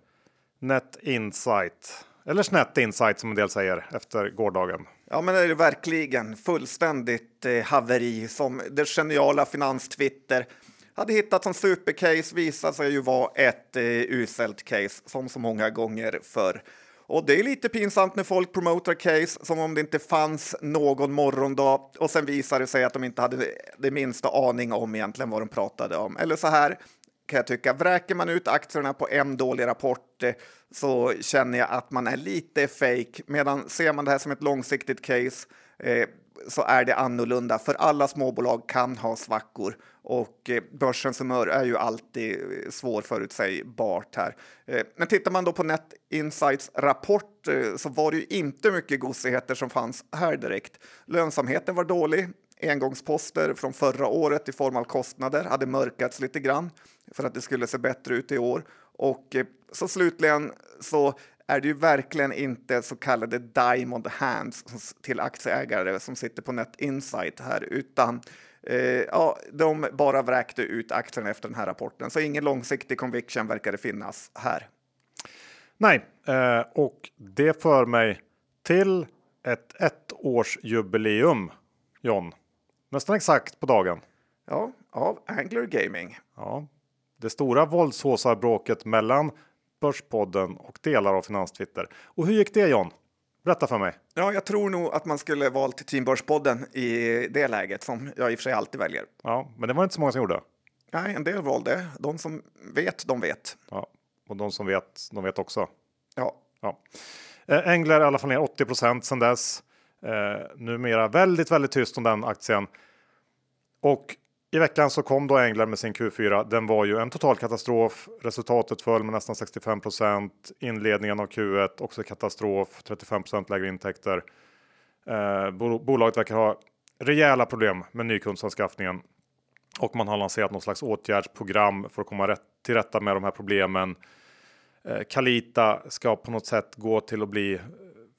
Net Insight eller Snett Insight som en del säger efter gårdagen. Ja, men det är verkligen. Fullständigt eh, haveri som det geniala finanstwitter hade hittat som supercase visade sig ju vara ett eh, uselt case som så många gånger förr. Och det är lite pinsamt när folk promotar case som om det inte fanns någon morgondag och sen visar det sig att de inte hade det minsta aning om egentligen vad de pratade om. Eller så här kan jag tycka, vräker man ut aktierna på en dålig rapport eh, så känner jag att man är lite fake. Medan ser man det här som ett långsiktigt case eh, så är det annorlunda. För alla småbolag kan ha svackor och eh, börsens humör är ju alltid eh, svårförutsägbart här. Men tittar man då på Net Insights rapport så var det ju inte mycket gosigheter som fanns här direkt. Lönsamheten var dålig engångsposter från förra året i form av kostnader hade mörkats lite grann för att det skulle se bättre ut i år. Och eh, så slutligen så är det ju verkligen inte så kallade diamond hands till aktieägare som sitter på Net Insight här, utan eh, ja, de bara vräkte ut aktien efter den här rapporten. Så ingen långsiktig conviction verkar det finnas här. Nej, eh, och det för mig till ett ettårsjubileum, John. Nästan exakt på dagen. Ja, av Angler Gaming. Ja, det stora våldshåsarbråket mellan Börspodden och delar av Finanstwitter. Och hur gick det John? Berätta för mig. Ja, jag tror nog att man skulle valt Team Börspodden i det läget som jag i och för sig alltid väljer. Ja, men det var inte så många som gjorde. Nej, en del valde. De som vet, de vet. Ja, och de som vet, de vet också. Ja. ja. Eh, Engler i alla fall ner 80 procent sedan dess. Eh, numera väldigt, väldigt tyst om den aktien. Och i veckan så kom då Engler med sin Q4. Den var ju en total katastrof. Resultatet föll med nästan 65% Inledningen av Q1 också katastrof. 35% lägre intäkter. Eh, bolaget verkar ha rejäla problem med nykundsanskaffningen och man har lanserat någon slags åtgärdsprogram för att komma rätt, till rätta med de här problemen. Eh, Kalita ska på något sätt gå till att bli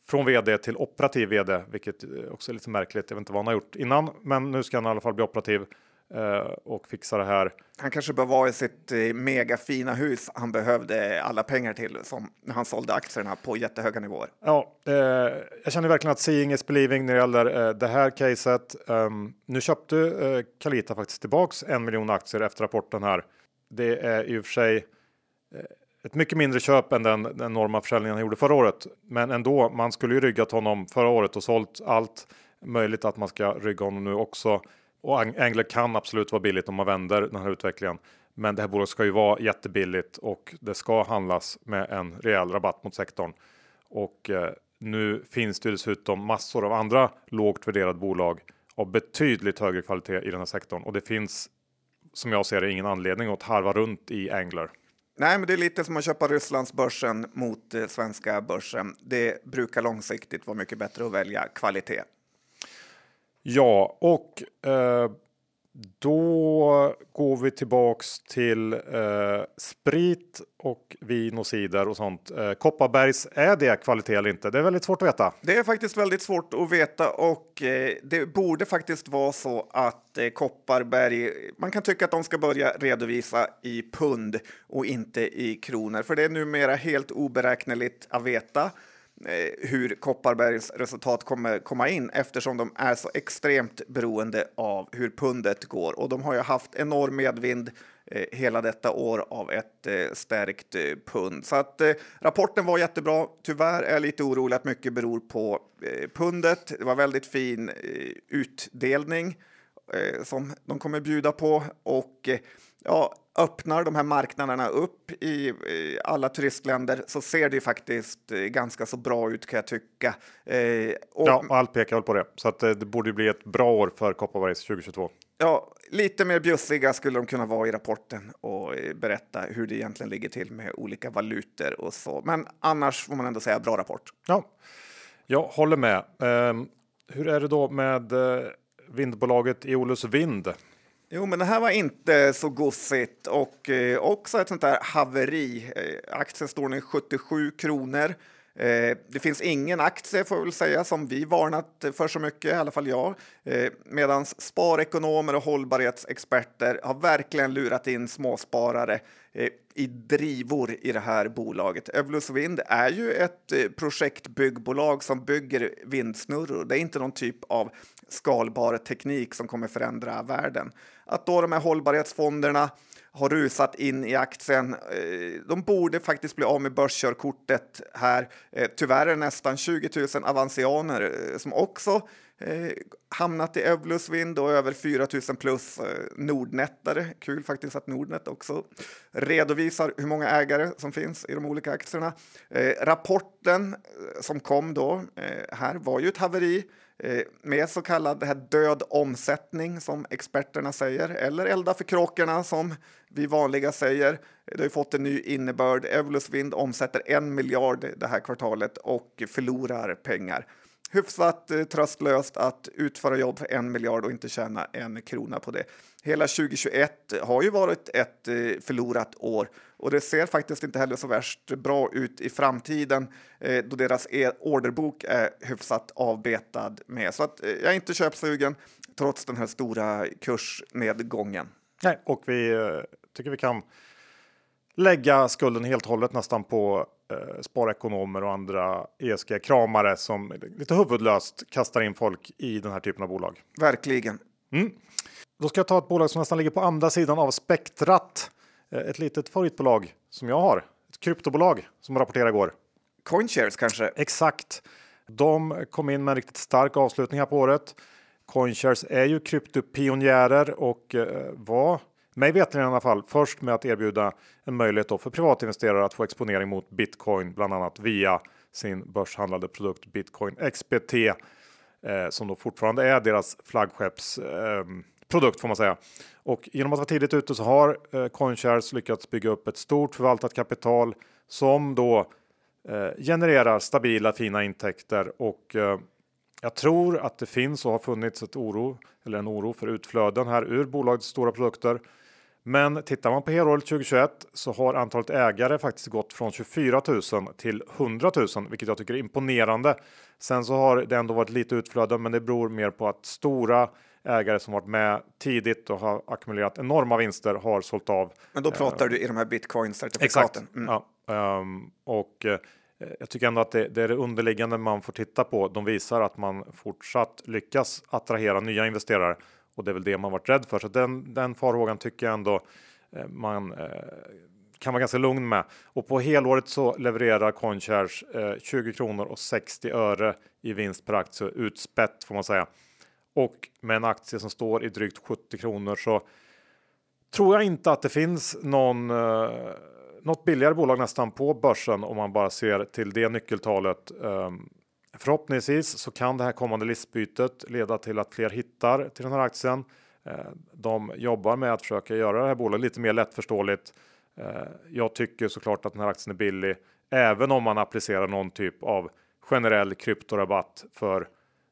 från vd till operativ vd, vilket också är lite märkligt. Jag vet inte vad han har gjort innan, men nu ska han i alla fall bli operativ. Eh, och fixa det här. Han kanske bör vara i sitt eh, megafina hus han behövde alla pengar till som när han sålde aktierna på jättehöga nivåer. Ja, eh, jag känner verkligen att seeing is believing när det gäller eh, det här caset. Um, nu köpte eh, Kalita faktiskt tillbaks en miljon aktier efter rapporten här. Det är i och för sig eh, ett mycket mindre köp än den, den enorma försäljningen han gjorde förra året. Men ändå, man skulle ju ryggat honom förra året och sålt allt möjligt att man ska rygga honom nu också. Och Angler kan absolut vara billigt om man vänder den här utvecklingen. Men det här bolaget ska ju vara jättebilligt och det ska handlas med en rejäl rabatt mot sektorn. Och eh, nu finns det dessutom massor av andra lågt värderade bolag av betydligt högre kvalitet i den här sektorn och det finns som jag ser det ingen anledning att harva runt i Angler. Nej, men det är lite som att köpa Rysslandsbörsen mot eh, svenska börsen. Det brukar långsiktigt vara mycket bättre att välja kvalitet. Ja, och eh, då går vi tillbaks till eh, sprit och vin och cider och sånt. Eh, Kopparbergs, är det kvalitet eller inte? Det är väldigt svårt att veta. Det är faktiskt väldigt svårt att veta och eh, det borde faktiskt vara så att eh, Kopparberg, man kan tycka att de ska börja redovisa i pund och inte i kronor, för det är numera helt oberäkneligt att veta Eh, hur Kopparbergs resultat kommer komma in eftersom de är så extremt beroende av hur pundet går. Och de har ju haft enorm medvind eh, hela detta år av ett eh, stärkt pund. Så att rapporten var jättebra. Tyvärr är jag lite orolig att mycket beror på pundet. Det var väldigt fin utdelning som de kommer bjuda på och ja, öppnar de här marknaderna upp i, alla turistländer så ser det faktiskt eh, ganska så bra ut kan jag tycka. Eh, och, ja, allt pekar väl på det. Så att eh, det borde bli ett bra år för Kopparbergs 2022. Ja, lite mer bjussiga skulle de kunna vara i rapporten och berätta hur det egentligen ligger till med olika valutor och så. Men annars får man ändå säga bra rapport. Ja, jag håller med. Um, hur är det då med vindbolaget Eolus Vind? Jo, men det här var inte så gossigt och eh, också ett sånt där haveri. Eh, aktien står nu 77 kronor. Eh, det finns ingen aktie, får jag väl säga, som vi varnat för så mycket, i alla fall jag. Eh, Medan sparekonomer och hållbarhetsexperter har verkligen lurat in småsparare eh, i drivor i det här bolaget. Evolus Vind är ju ett eh, projektbyggbolag som bygger vindsnurror. Det är inte någon typ av skalbar teknik som kommer förändra världen. Att då de här hållbarhetsfonderna har rusat in i aktien. Eh, de borde faktiskt bli av med börskörkortet här. Eh, tyvärr är det nästan 20 000 avancianer eh, som också hamnat i Evolus Vind och över 4 000 plus Nordnettare. Kul faktiskt att Nordnet också redovisar hur många ägare som finns i de olika aktierna. Rapporten som kom då här var ju ett haveri. Eh, med så kallad här död omsättning som experterna säger, eller elda för kråkorna som vi vanliga säger. Det har fått en ny innebörd. Evolus Wind omsätter en miljard det här kvartalet och förlorar pengar hyfsat eh, tröstlöst att utföra jobb för en miljard och inte tjäna en krona på det. Hela 2021 har ju varit ett eh, förlorat år och det ser faktiskt inte heller så värst bra ut i framtiden eh, då deras e orderbok är hyfsat avbetad med. Så att eh, jag är inte köpsugen trots den här stora kursnedgången. Nej, och vi eh, tycker vi kan lägga skulden helt och hållet nästan på eh, sparekonomer och andra ESG-kramare som lite huvudlöst kastar in folk i den här typen av bolag. Verkligen. Mm. Då ska jag ta ett bolag som nästan ligger på andra sidan av spektrat. Eh, ett litet favoritbolag som jag har. Ett kryptobolag som rapporterade igår. Coinshares kanske? Exakt. De kom in med en riktigt stark avslutning här på året. Coinshares är ju kryptopionjärer och eh, var mig veterligen i alla fall först med att erbjuda en möjlighet för privatinvesterare att få exponering mot bitcoin, bland annat via sin börshandlade produkt Bitcoin XBT eh, som då fortfarande är deras flaggskeppsprodukt ehm, eh, får man säga. Och genom att vara tidigt ute så har eh, Coinshares lyckats bygga upp ett stort förvaltat kapital som då eh, genererar stabila fina intäkter och eh, jag tror att det finns och har funnits ett oro eller en oro för utflöden här ur bolagets stora produkter. Men tittar man på helåret 2021 så har antalet ägare faktiskt gått från 24 000 till 100 000, vilket jag tycker är imponerande. Sen så har det ändå varit lite utflöden, men det beror mer på att stora ägare som varit med tidigt och har ackumulerat enorma vinster har sålt av. Men då pratar uh, du i de här bitcoin certifikaten. Exakt. Mm. Ja, um, och uh, jag tycker ändå att det, det, är det underliggande man får titta på. De visar att man fortsatt lyckas attrahera nya investerare och det är väl det man varit rädd för. Så den, den farhågan tycker jag ändå eh, man eh, kan vara ganska lugn med. Och på helåret så levererar Coinshares eh, 20 kronor och 60 öre i vinst per aktie utspätt får man säga. Och med en aktie som står i drygt 70 kronor så tror jag inte att det finns någon något billigare bolag nästan på börsen om man bara ser till det nyckeltalet. Ehm, Förhoppningsvis så kan det här kommande listbytet leda till att fler hittar till den här aktien. Eh, de jobbar med att försöka göra det här bolaget lite mer lättförståeligt. Eh, jag tycker såklart att den här aktien är billig, även om man applicerar någon typ av generell kryptorabatt för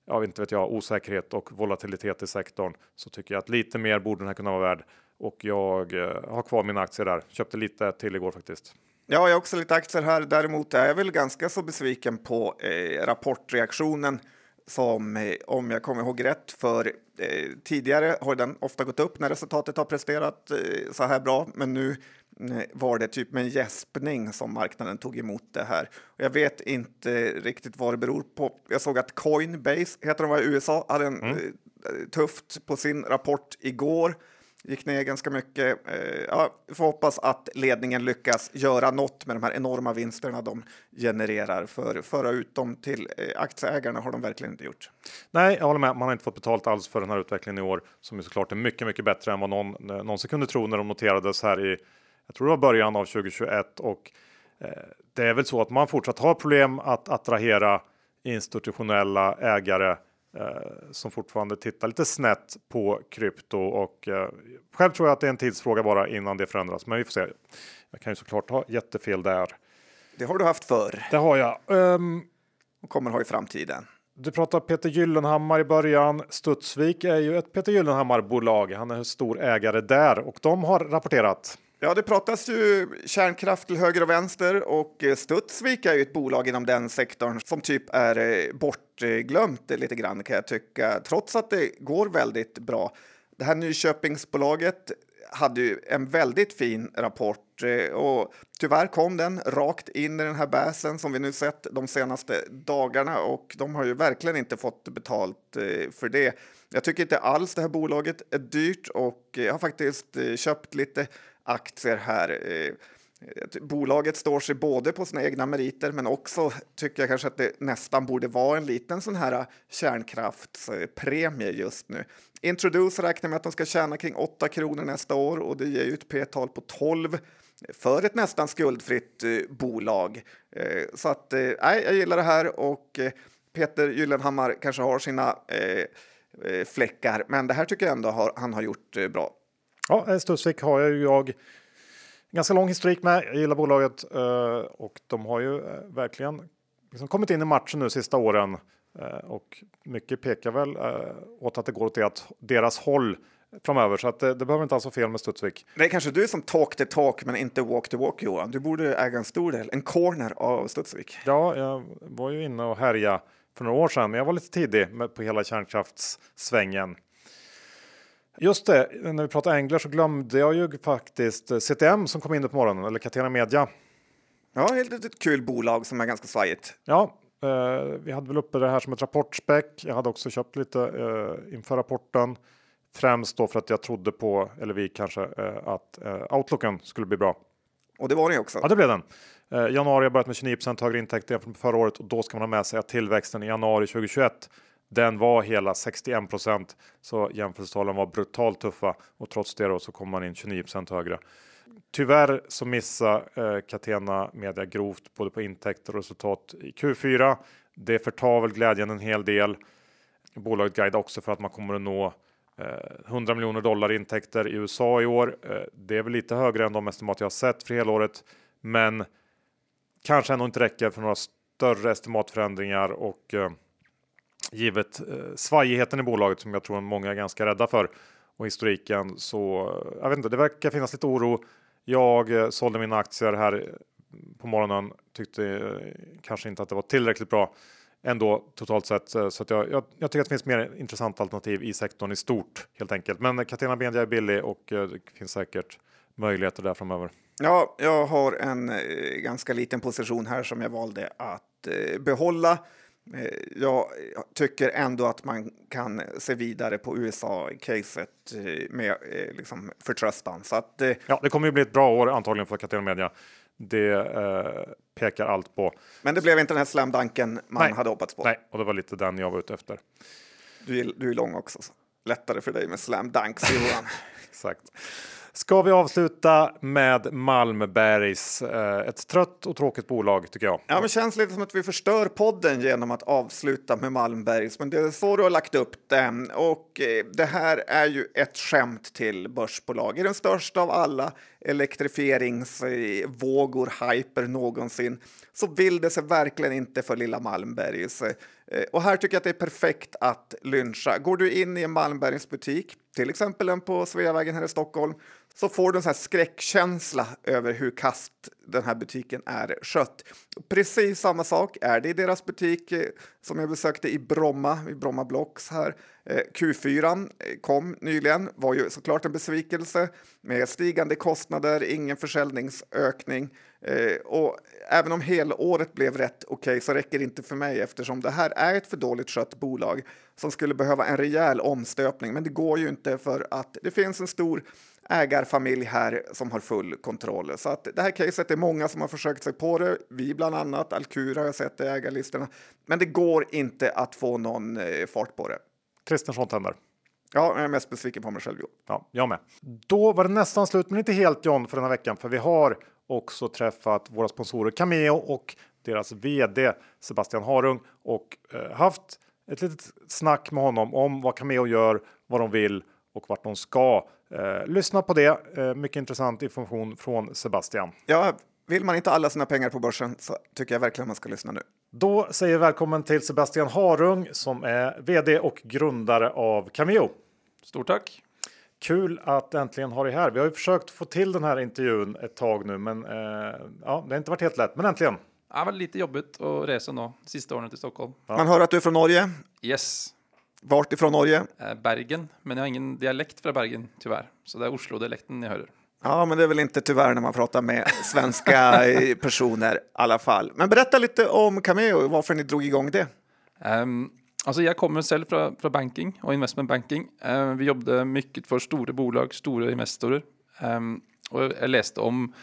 ja, inte vet jag, osäkerhet och volatilitet i sektorn så tycker jag att lite mer borde den här kunna vara värd och jag eh, har kvar mina aktier där. Köpte lite till igår faktiskt. Ja, jag har också lite aktier här. Däremot är jag väl ganska så besviken på eh, rapportreaktionen som, eh, om jag kommer ihåg rätt, för eh, tidigare har den ofta gått upp när resultatet har presterat eh, så här bra, men nu eh, var det typ med en gäspning som marknaden tog emot det här. Och jag vet inte riktigt vad det beror på. Jag såg att Coinbase, heter de i USA, hade en mm. Eh, tufft på sin rapport igår gick ner ganska mycket. Eh, ja, vi får hoppas att ledningen lyckas göra något med de här enorma vinsterna de genererar. För föra ut dem till eh, aktieägarna har de verkligen inte gjort. Nej, jag håller med. Man har inte fått betalt alls för den här utvecklingen i år som är såklart är mycket, mycket bättre än vad någon eh, någonsin kunde tro när de noterades här i. Jag tror det var början av 2021 och eh, det är väl så att man fortsatt har problem att attrahera institutionella ägare Eh, som fortfarande tittar lite snett på krypto och eh, själv tror jag att det är en tidsfråga bara innan det förändras. Men vi får se. Jag kan ju såklart ha jättefel där. Det har du haft förr. Det har jag. Um, och kommer ha i framtiden. Du pratade Peter Gyllenhammar i början. Studsvik är ju ett Peter Gyllenhammar bolag. Han är stor ägare där och de har rapporterat. Ja, det pratas ju kärnkraft till höger och vänster och eh, Studsvik är ju ett bolag inom den sektorn som typ är eh, bortglömt lite grann kan jag tycka, trots att det går väldigt bra. Det här Nyköpingsbolaget hade ju en väldigt fin rapport eh, och tyvärr kom den rakt in i den här bäsen som vi nu sett de senaste dagarna och de har ju verkligen inte fått betalt för det. Jag tycker inte alls det här bolaget är dyrt och jag har faktiskt köpt lite aktier här. Eh, bolaget står sig både på sina egna meriter men också tycker jag kanske att det nästan borde vara en liten sån här eh, kärnkraftspremie just nu. Introduce räknar med att de ska tjäna kring 8 kronor nästa år och det ger ju ett p-tal på 12 för ett nästan skuldfritt eh, bolag. Så att nej, jag gillar det här och Peter Gyllenhammar kanske har sina fläckar, men det här tycker jag ändå han har gjort bra. Ja, Studsvik har jag ju jag ganska lång historik med. Jag gillar bolaget eh, och de har ju eh, verkligen liksom kommit in i matchen nu sista åren. och mycket pekar väl åt att det går åt deras håll framöver. Så att det, det behöver inte alls vara fel med Studsvik. Det är kanske du som talk the talk men inte walk the walk Johan. Du borde äga en stor del, en corner av Studsvik. Ja, jag var ju inne och härja för några år sedan, men jag var lite tidig med, på hela kärnkraftssvängen. Just det, när vi pratar Engler så glömde jag ju faktiskt CTM som kom in på morgonen, eller Catena Media. Ja, helt ett kul bolag som är ganska svajigt. Ja, eh, vi hade väl uppe det här som ett rapportspäck. Jag hade också köpt lite eh, inför rapporten. Främst då för att jag trodde på, eller vi kanske, eh, att eh, outlooken skulle bli bra. Och det var den också. Ja, det blev den. Eh, januari har börjat med 29% högre intäkter jämfört med förra året och då ska man ha med sig att tillväxten i januari 2021 den var hela 61% så jämförelsetalen var brutalt tuffa och trots det då så kom man in 29% högre. Tyvärr så missar eh, Catena Media grovt både på intäkter och resultat i Q4. Det förtar väl glädjen en hel del. Bolaget guidar också för att man kommer att nå eh, 100 miljoner dollar intäkter i USA i år. Eh, det är väl lite högre än de estimat jag har sett för helåret, men kanske ändå inte räcker för några större estimatförändringar och eh, eh, givet svajigheten i bolaget som jag tror många är ganska rädda för och historiken så eh, jag vet inte, det verkar finnas lite oro. Jag eh, sålde mina aktier här eh, på morgonen, tyckte kanske inte att det var tillräckligt bra ändå totalt sett. Så att jag, jag, jag, tycker att det finns mer intressanta alternativ i sektorn i stort helt enkelt. Men Catena Media är billig och eh, det finns säkert möjligheter där framöver. Ja, jag har en eh, ganska liten position här som jag valde att eh, behålla. Jag tycker ändå att man kan se vidare på USA-caset med liksom förtröstan. Så att, ja, det kommer ju bli ett bra år antagligen för Catena Media. Det eh, pekar allt på. Men det blev inte den här slamdanken man Nej. hade hoppats på. Nej, och det var lite den jag var ute efter. Du är, du är lång också. Lättare för dig med slamdanks Johan. Exakt. Ska vi avsluta med Malmbergs, eh, ett trött och tråkigt bolag tycker jag. Ja, men känns lite som att vi förstör podden genom att avsluta med Malmbergs, men det är så du har lagt upp det. Och eh, det här är ju ett skämt till börsbolag. I den största av alla elektrifieringsvågor, hyper någonsin, så vill det sig verkligen inte för lilla Malmbergs. Eh, och här tycker jag att det är perfekt att lyncha. Går du in i en Malmbergs butik, till exempel en på Sveavägen här i Stockholm, så får du en sån här skräckkänsla över hur kast den här butiken är skött. Precis samma sak är det i deras butik eh, som jag besökte i Bromma, i Bromma Blocks här. Eh, Q4 eh, kom nyligen, var ju såklart en besvikelse med stigande kostnader, ingen försäljningsökning och även om helåret blev rätt okej okay, så räcker det inte för mig eftersom det här är ett för dåligt skött bolag som skulle behöva en rejäl omstöpning. Men det går ju inte för att det finns en stor ägarfamilj här som har full kontroll. Så att det här caset är många som har försökt sig på det. Vi bland annat, Alcura har jag sett i ägarlistorna. Men det går inte att få någon eh, fart på det. Kristersson tänder. Ja, jag är mest besviken på mig själv. Jo. Ja, jag med. Då var det nästan slut, men inte helt John för den här veckan, för vi har också träffat våra sponsorer Cameo och deras vd Sebastian Harung och eh, haft ett litet snack med honom om vad Cameo gör, vad de vill och vart de ska. Eh, lyssna på det. Eh, mycket intressant information från Sebastian. Ja, vill man inte alla sina pengar på börsen så tycker jag verkligen man ska lyssna nu. Då säger jag välkommen till Sebastian Harung som är vd och grundare av Cameo. Stort tack! Kul att äntligen ha dig här. Vi har ju försökt få till den här intervjun ett tag nu, men eh, ja, det har inte varit helt lätt. Men äntligen! Det var lite jobbigt att resa nu sista åren till Stockholm. Ja. Man hör att du är från Norge. Yes. Vart ifrån Norge? Eh, Bergen, men jag har ingen dialekt från Bergen tyvärr. Så det är Oslo-dialekten ni hör. Ja, men det är väl inte tyvärr när man pratar med svenska personer i alla fall. Men berätta lite om Cameo, varför ni drog igång det. Um, alltså jag kommer själv från, från banking och investment banking. Uh, vi jobbade mycket för stora bolag, stora investorer. Um, och jag läste om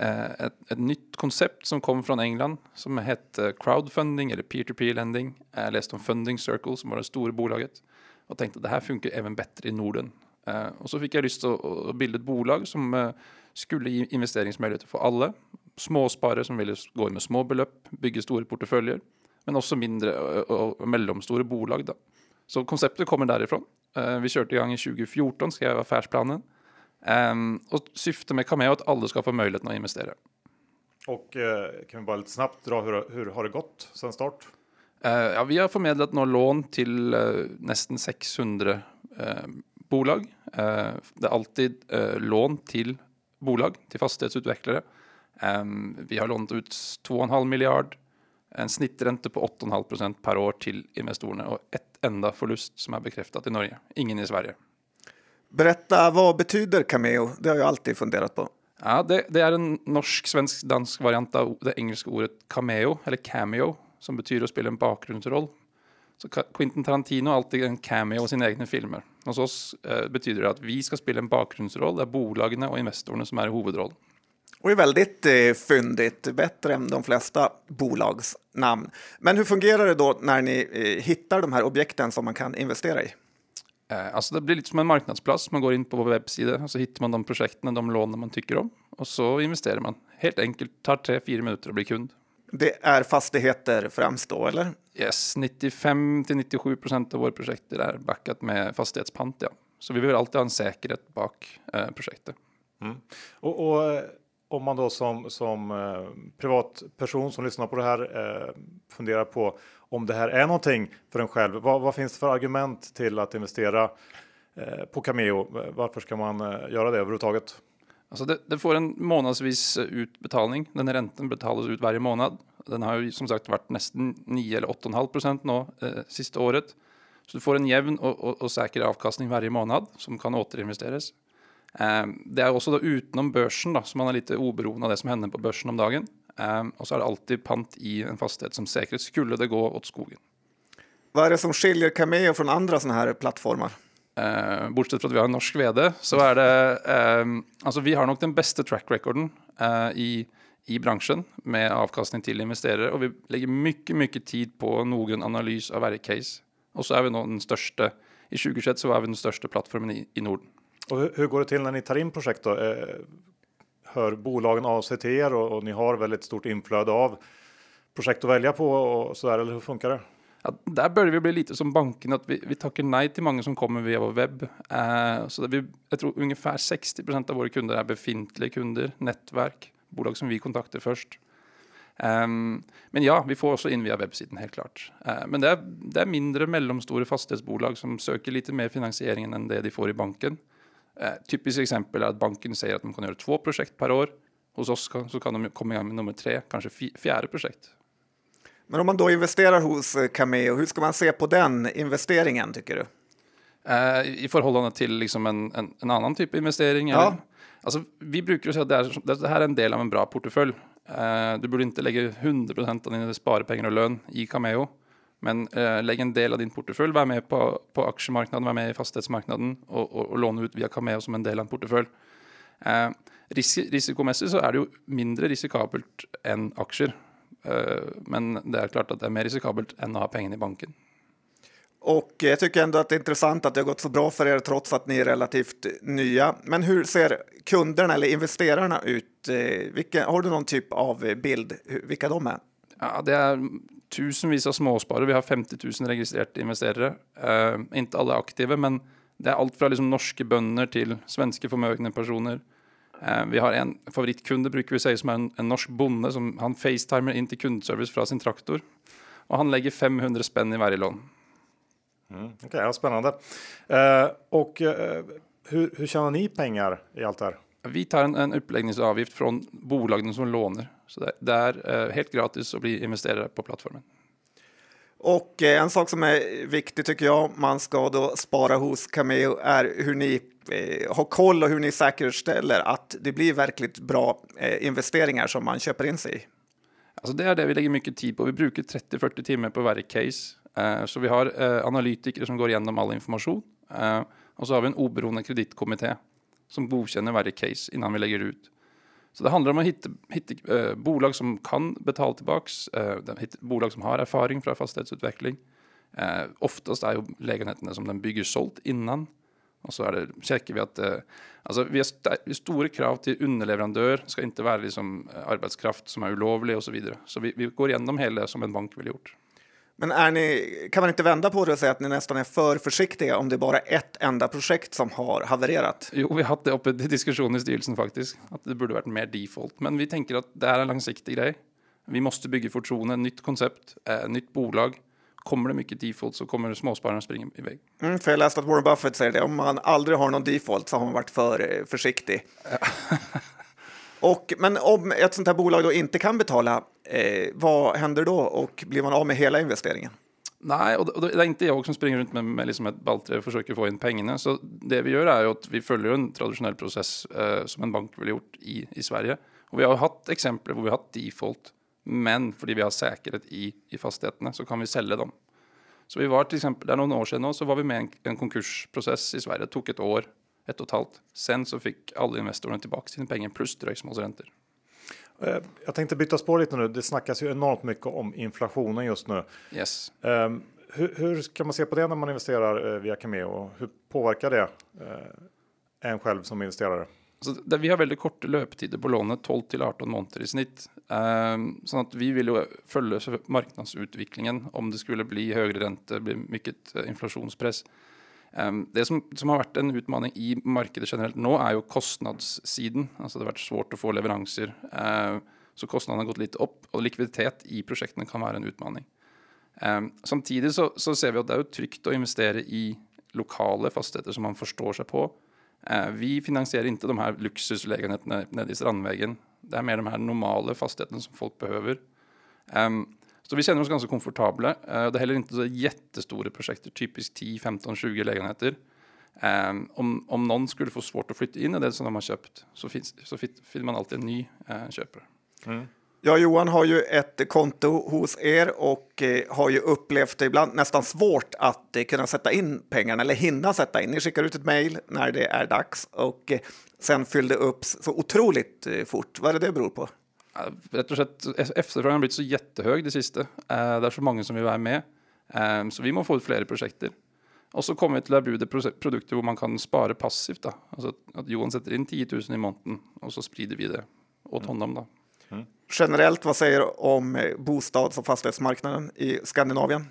Eh, ett, ett, nytt koncept som kom från England som hette crowdfunding eller peer-to-peer lending. Eh, jag läste om Funding Circle som var det stora bolaget och tänkte att det här funkar även bättre i Norden. Eh, och så fick jag lust att, bilda ett bolag som skulle ge investeringsmöjligheter för alla. Småsparare som ville gå in med små belopp, bygga stora portföljer men också mindre och, och bolag. Då. Så konceptet kommer därifrån. Vi körde igång i 2014, skrev affärsplanen. Um, och syftet med Cameo är att alla ska få möjligheten att investera. Och uh, kan vi bara lite snabbt dra hur, hur har det gått sedan start? Eh, ja, vi har förmedlat nå lån till eh, nästan 600 eh, bolag. Eh, det är alltid eh, lån till bolag, till fastighetsutvecklare. Ehm, vi har lånat ut 2,5 miljard, en snittränta på 8,5 procent per år till investerarna och ett enda förlust som är bekräftat i Norge, ingen i Sverige. Berätta, vad betyder Cameo? Det har jag alltid funderat på. Ja, det, det är en norsk, svensk, dansk variant av det engelska ordet cameo, eller cameo, som betyder att spela en bakgrundsroll. Så Quentin Tarantino har alltid en cameo i sina egna filmer. Hos oss eh, betyder det att vi ska spela en bakgrundsroll, det är bolagen och investerarna som är i huvudroll. Och är väldigt eh, fyndigt, bättre än de flesta bolagsnamn. Men hur fungerar det då när ni eh, hittar de här objekten som man kan investera i? Eh, alltså det blir lite som en marknadsplats. Man går in på vår webbsida och så hittar man de projekten, de lånen man tycker om och så investerar man. Helt enkelt, tar tre, fyra minuter att bli kund. Det är fastigheter främst då, eller? Yes, 95 till 97 procent av våra projekt är backat med fastighetspant. Ja. Så vi vill alltid ha en säkerhet bak eh, projektet. Mm. Och, och, eh, om man då som, som eh, privatperson som lyssnar på det här eh, funderar på om det här är någonting för en själv. Vad, vad finns det för argument till att investera eh, på Cameo? Varför ska man eh, göra det överhuvudtaget? Alltså det, det, får en månadsvis eh, utbetalning. Den här räntan betalas ut varje månad. Den har ju som sagt varit nästan 9 eller 8,5 procent nu eh, sista året. Så du får en jämn och, och, och, säker avkastning varje månad som kan återinvesteras. Eh, det är också då utom börsen då, så man är lite oberoende av det som händer på börsen om dagen. Eh, och så är det alltid pant i en fastighet som säkerhet skulle det gå åt skogen. Vad är det som skiljer Cameo från andra sådana här plattformar? Eh, bortsett från att vi har en norsk vd, så är det eh, Alltså, vi har nog den bästa track recorden eh, i, i branschen med avkastning till investerare och vi lägger mycket, mycket tid på någon analys av varje case. Och så är vi nog den största, i 2021 så var vi den största plattformen i, i Norden. Och hur, hur, går det till när ni tar in projekt då? Hör bolagen av sig till er och, och ni har väldigt stort inflöde av projekt att välja på och så där, eller hur funkar det? Ja, där börjar vi bli lite som banken, att vi, vi tackar nej till många som kommer via vår webb. Eh, så vi, jag tror ungefär 60 procent av våra kunder är befintliga kunder, nätverk, bolag som vi kontaktar först. Um, men ja, vi får också in via webbsidan helt klart. Uh, men det är, det är mindre mellanstora fastighetsbolag som söker lite mer finansiering än det de får i banken. Uh, typiskt exempel är att banken säger att de kan göra två projekt per år. Hos oss kan, så kan de komma igång med nummer tre, kanske fjärde projekt. Men om man då investerar hos eh, Cameo, hur ska man se på den investeringen tycker du? Uh, I förhållande till liksom en, en, en, annan typ av investering? Ja. Eller? Alltså, vi brukar säga att det, är, det här är en del av en bra portfölj. Du borde inte lägga 100% av dina sparpengar och lön i Cameo. Men uh, lägg en del av din portfölj, var med på, på aktiemarknaden, var med i fastighetsmarknaden och, och, och låna ut via Cameo som en del av en portfölj. Uh, ris risikomässigt så är det ju mindre riskabelt än aktier. Eh, men det är klart att det är mer riskabelt än att ha pengarna i banken. Och jag tycker ändå att det är intressant att det har gått så bra för er trots att ni är relativt nya. Men hur ser kunderna eller investerarna ut? Eh, vilka, har du någon typ av bild vilka de är? Ja, det är tusenvis av småsparare. Vi har 50 000 registrerade investerare. Uh, inte alla aktiva, men det är allt från liksom norska bönder till svenska förmögna personer. Eh, vi har en favoritkunde brukar vi säga som är en, en norsk bonde som han facetimer in till kundservice från sin traktor. Och han lägger 500 spänn i varje lån. Mm, okay, ja, spännande. Uh, uh, hur, hur tjänar ni pengar i allt det här? Vi tar en, en uppläggningsavgift från bolagen som lånar. Så det, är uh, helt gratis att bli investerare på plattformen. Och en sak som är viktig tycker jag, man ska då spara hos Cameo, är hur ni eh, ha koll och hur ni säkerställer att det blir verkligt bra eh, investeringar som man köper in sig i? Alltså det är det vi lägger mycket tid på. Vi brukar 30-40 timmar på varje case. Uh, så vi har uh, analytiker som går igenom all information. Och så har vi en oberoende kreditkommitté som godkänner varje case innan vi lägger ut. Så det handlar om att hitta, hitta eh, bolag som kan betala tillbaks, eh, bolag som har erfarenhet från fastighetsutveckling. Eh, oftast är ju lägenheterna som den bygger sålt innan och så är det, checkar vi att eh, alltså vi har st stora krav till underleverantör, ska inte vara liksom arbetskraft som är olovlig och så vidare. Så vi, vi går igenom hela som en bank vill gjort. Men är ni, kan man inte vända på det och säga att ni nästan är för försiktiga om det är bara ett enda projekt som har havererat? Jo, vi har haft det uppe diskussion i styrelsen faktiskt, att det borde varit mer default. Men vi tänker att det är en långsiktig grej. Vi måste bygga förtroende, nytt koncept, eh, nytt bolag. kommer det mycket default så kommer småspararna springa iväg. Mm, för jag läste att Warren Buffett säger det, om man aldrig har någon default så har man varit för eh, försiktig. och, men om ett sånt här bolag då inte kan betala, eh, vad händer då och blir man av med hela investeringen? Nej, och det är inte jag som springer runt med, med liksom ett balträ och försöker få in pengarna. Så det vi gör är att vi följer en traditionell process eh, som en bank vill gjort i, i Sverige. Och vi har haft exempel där vi har haft default, men för vi har säkerhet i, i fastigheterna så kan vi sälja dem. Så vi var till exempel, där några år sedan så var vi med i en, en konkursprocess i Sverige. Det tog ett år, ett och ett halvt. Sen så fick alla investerarna tillbaka sina pengar plus dröjsmålsräntor. Eh, jag tänkte byta spår lite nu. Det snackas ju enormt mycket om inflationen just nu. Yes. Um, hur, hur kan man se på det när man investerar uh, via Cameo? Hur påverkar det uh, en själv som investerare? Så där vi har väldigt korta löptider på lånet, 12 till 18 månader i snitt. Um, så att vi vill ju följa marknadsutvecklingen om det skulle bli högre räntor, bli mycket inflationspress. Det som, som, har varit en utmaning i marknaden generellt nu är ju kostnadssidan. Alltså det har varit svårt att få leveranser. Så kostnaderna har gått lite upp och likviditet i projekten kan vara en utmaning. Samtidigt så, så, ser vi att det är tryggt att investera i lokala fastigheter som man förstår sig på. Vi finansierar inte de här lyxhuslägenheterna nere i Strandvägen. Det är mer de här normala fastigheterna som folk behöver. Um, så vi känner oss ganska komfortabla. Eh, det är heller inte så jättestora projekt, typiskt 10, 15, 20 lägenheter. Um, om, om någon skulle få svårt att flytta in i det som de har köpt så, finns, så finner man alltid en ny uh, köpare. Mm. Ja, Johan har ju ett konto hos er och eh, har ju upplevt det ibland nästan svårt att eh, kunna sätta in pengarna eller hinna sätta in. Ni skickar ut ett mejl när det är dags och eh, sen fyllde upp så otroligt eh, fort. Vad är det det beror på? Rätt och slett, efterfrågan har blivit så jättehög det sista. Det är så många som vill vara med. Så vi måste få ut fler projekt. Och så kommer vi till att erbjuda produkter där man kan spara passivt. Då. Alltså att Johan sätter in 10 000 i månaden och så sprider vi det åt mm. honom. Då. Mm. Generellt, vad säger du om eh, bostads och fastighetsmarknaden i Skandinavien?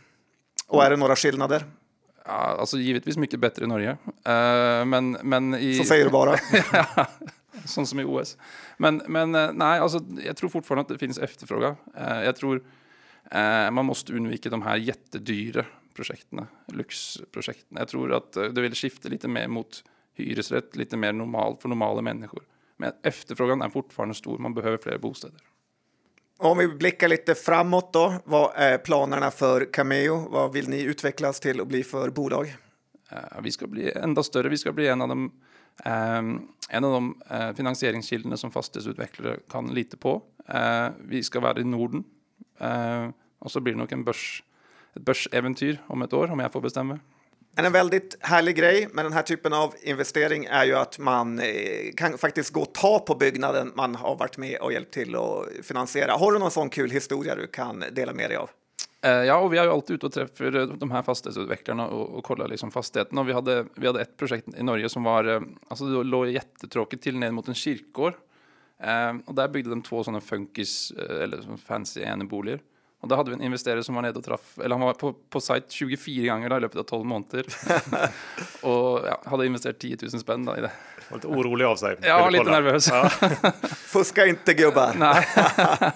Och är det några skillnader? Ja, alltså givetvis mycket bättre i Norge. Uh, men, men i... Så säger du bara. Sånt som i OS. Men, men eh, nej, alltså, jag tror fortfarande att det finns efterfrågan. Uh, jag tror uh, man måste undvika de här jättedyra projekten, lyxprojekten. Jag tror att det vill skifta lite mer mot hyresrätt, lite mer normalt för normala människor. Men efterfrågan är fortfarande stor, man behöver fler bostäder. Om vi blickar lite framåt då, vad är planerna för Cameo? Vad vill ni utvecklas till och bli för bolag? Vi ska bli ända större, vi ska bli en av de, Ehm, en av de eh, finansieringskildene som fastighetsutvecklare kan lita på. Eh, vi ska vara i Norden eh, och så blir det nog en börs, ett börsäventyr om ett år om jag får bestämma. En väldigt härlig grej med den här typen av investering är ju att man kan faktiskt gå och ta på byggnaden man har varit med och hjälpt till att finansiera. Har du någon sån kul historia du kan dela med dig av? Eh, ja, och vi har ju alltid ute och träffat de här fastighetsutvecklarna och, och kollat liksom fastigheten. Och vi hade, vi hade ett projekt i Norge som var, eh, alltså det låg jättetråkigt till ned mot en kyrkogård. och där byggde de två sådana funkis, eller fancy eneboliger. Och då hade vi en investerare som var nere och träff, eller han var på, på sajt 24 gånger i löpet av 12 månader. och ja, hade investerat 10 000 spänn i det. Var lite orolig av sig. Ja, lite kolla. nervös. Ja. Fuska inte gubbar. Nej.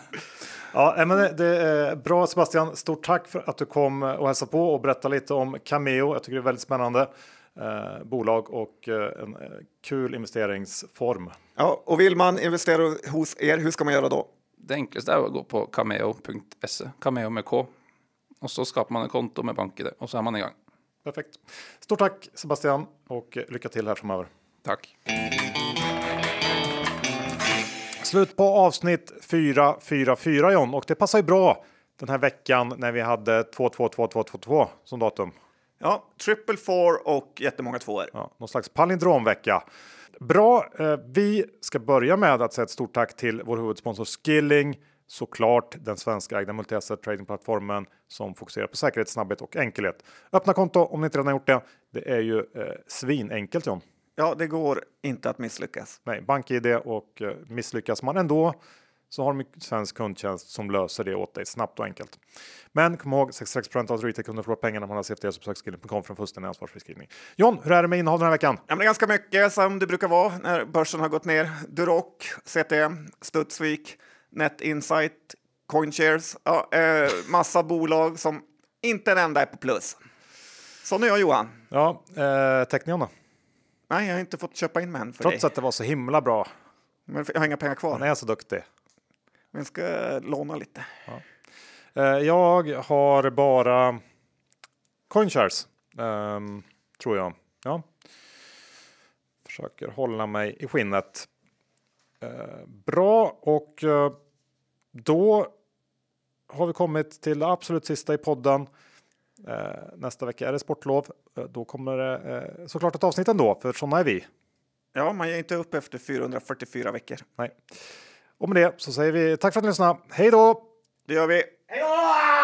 ja, men det, är bra Sebastian. Stort tack för att du kom och hälsade på och berättade lite om Cameo. Jag tycker det är väldigt spännande. Eh, bolag och eh, en eh, kul investeringsform. Ja, och vill man investera hos er, hur ska man göra då? det enklaste är att gå på cameo.se, cameo med K. Och så skapar man ett konto med BankID och så är man igång. Perfekt. Stort tack Sebastian och lycka till här framöver. Tack. Slut på avsnitt 444 John och det passar ju bra den här veckan när vi hade 222222 som datum. Ja, triple four och jättemånga tvåor. Ja, någon slags palindromvecka. Bra, eh, vi ska börja med att säga ett stort tack till vår huvudsponsor Skilling. Såklart den svenska ägda multi-asset tradingplattformen som fokuserar på säkerhet, snabbhet och enkelhet. Öppna konto om ni inte redan har gjort det. Det är ju eh, svinenkelt John. Ja, det går inte att misslyckas. Nej, BankID och eh, misslyckas man ändå så har de svensk kundtjänst som löser det åt dig snabbt och enkelt. Men kom ihåg 66 av retailkunder förlorar pengar när man har CFD så besök från fullständig ansvarsfri John, hur är det med innehåll den här veckan? Ja, men ganska mycket som det brukar vara när börsen har gått ner. Duroc, CTM, Studsvik, Net Insight, CoinShares, ja, eh, massa bolag som Inte en enda är på plus. Sån är jag Johan. Ja, eh, Technion då? Nej, jag har inte fått köpa in mig än för Trots dig. att det var så himla bra. Men jag har inga pengar Han kvar. är så duktig. Men jag ska låna lite. Eh, jag har bara CoinShares, ehm, tror jag. Ja. Försöker hålla mig i skinnet. Eh, bra, och eh, då har vi kommit till det absolut sista i podden. Eh, nästa vecka är det sportlov. Eh, då kommer det eh, såklart ett avsnitt ändå, för sådana är vi. Ja, man ger inte upp efter 444 veckor. Nej. Och med det så säger vi tack för att ni lyssnade. Hej då! Det gör vi. Hej då!